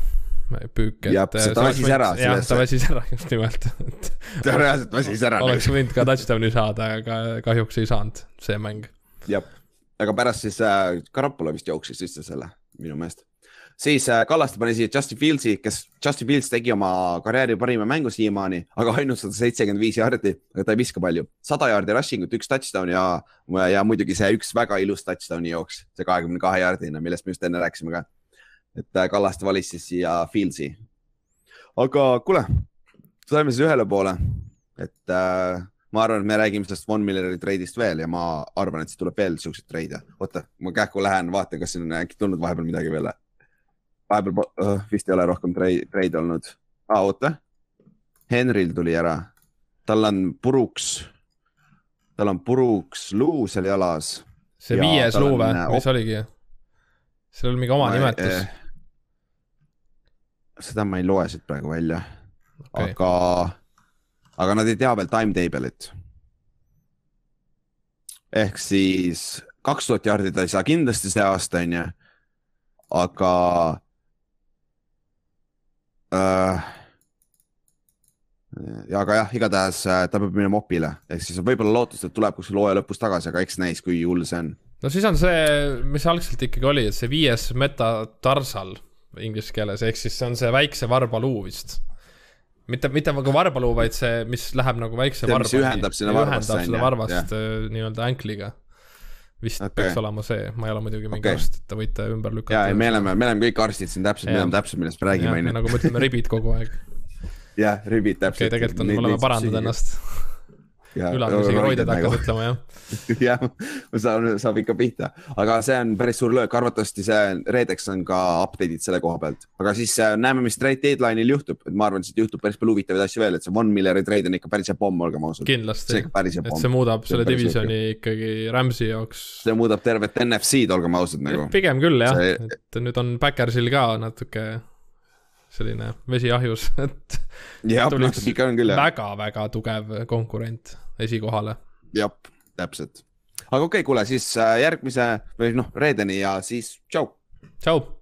Speaker 3: püük, et.
Speaker 2: jah, ta väsis ära.
Speaker 3: jah, ta väsis ära just nimelt
Speaker 2: ta reaalselt väsis ära.
Speaker 3: oleks võinud ka touchdown'i saada, aga kahjuks ei saanud see mäng.
Speaker 2: jah aga pärast siis äh, Karapola vist jooksis sisse selle minu meelest. siis äh, Kallaste pani siia Justin Fieldsi, kes Justin Fields tegi oma karjääri parima mängu siiamaani, aga ainult sada seitsekümmend viis jaardi, aga ta ei viska palju. sada jaardi rushing ut, üks touchdown ja, ja muidugi see üks väga ilus touchdown'i jooks, see kahekümne kahe jaardine, millest me just enne rääkisime ka. Et äh, Kallaste valis siis siia Fieldsi. aga kuule, saime siis ühele poole, et äh, ma arvan, et me räägime sellest Von Milleri treidist veel ja ma arvan, et siis tuleb veel siukseid treide. oota, ma kähku lähen, vaatan, kas siin on äkki tulnud vahepeal midagi veel. vahepeal uh, vist ei ole rohkem treide olnud ah,. oota, Henril tuli ära, tal on puruks, tal on puruks luu seal jalas.
Speaker 3: see viies luu või, mis oligi? seal oli mingi oma ma, nimetus eh,.
Speaker 2: Seda ma ei loe siit praegu välja okay., aga aga nad ei tea veel timetable'it. ehk siis kaks tuhat jaardi ta ei saa kindlasti see aasta, on ju. aga äh,. ja aga jah, igatahes äh, ta peab minema opile, ehk siis võib-olla lootust, et tuleb kuskil hooaja lõpus tagasi, aga eks näis, kui hull see on.
Speaker 3: no siis on see, mis algselt ikkagi oli, et see viies metatarsal inglise keeles, ehk siis see on see väikse varbaluu vist mitte, mitte nagu varbaluu, vaid see, mis läheb nagu väikse
Speaker 2: varbani. mis ühendab sinna varvasse.
Speaker 3: ühendab seda varvast nii-öelda ankliga vist okay. peaks olema see, ma ei ole muidugi mingi okay. arst, et te võite ümber lükata.
Speaker 2: ja, ei, me oleme, me oleme kõik arstid siin täpselt, me teame täpselt, millest me räägime,
Speaker 3: on ju. nagu me ütleme ribid kogu aeg.
Speaker 2: jah, ribid täpselt
Speaker 3: okay,. tegelikult on, oleme parandanud ennast ülal isegi roided hakkavad nagu- ütlema, jah.
Speaker 2: jah, saab, saab ikka pihta, aga see on päris suur löök, arvatavasti see reedeks on ka update'id selle koha pealt, aga siis äh, näeme, mis trade deadline'il juhtub, et ma arvan, et siit juhtub päris palju huvitavaid asju veel, et see Von Milleri trade on ikka päris hea pomm, olgem ausad.
Speaker 3: kindlasti, et see muudab selle divisioni ikkagi Rams'i jaoks.
Speaker 2: see muudab tervet NFC-d, olgem ausad nagu.
Speaker 3: pigem küll jah see..., et nüüd on Backersil ka natuke selline vesi ahjus, et
Speaker 2: jah, noh, ikka on küll
Speaker 3: jah. väga-väga tugev konkurent esikohale.
Speaker 2: jah, täpselt. aga okei okay,, kuule siis äh, järgmise või noh, reedeni ja siis tšau.
Speaker 3: tšau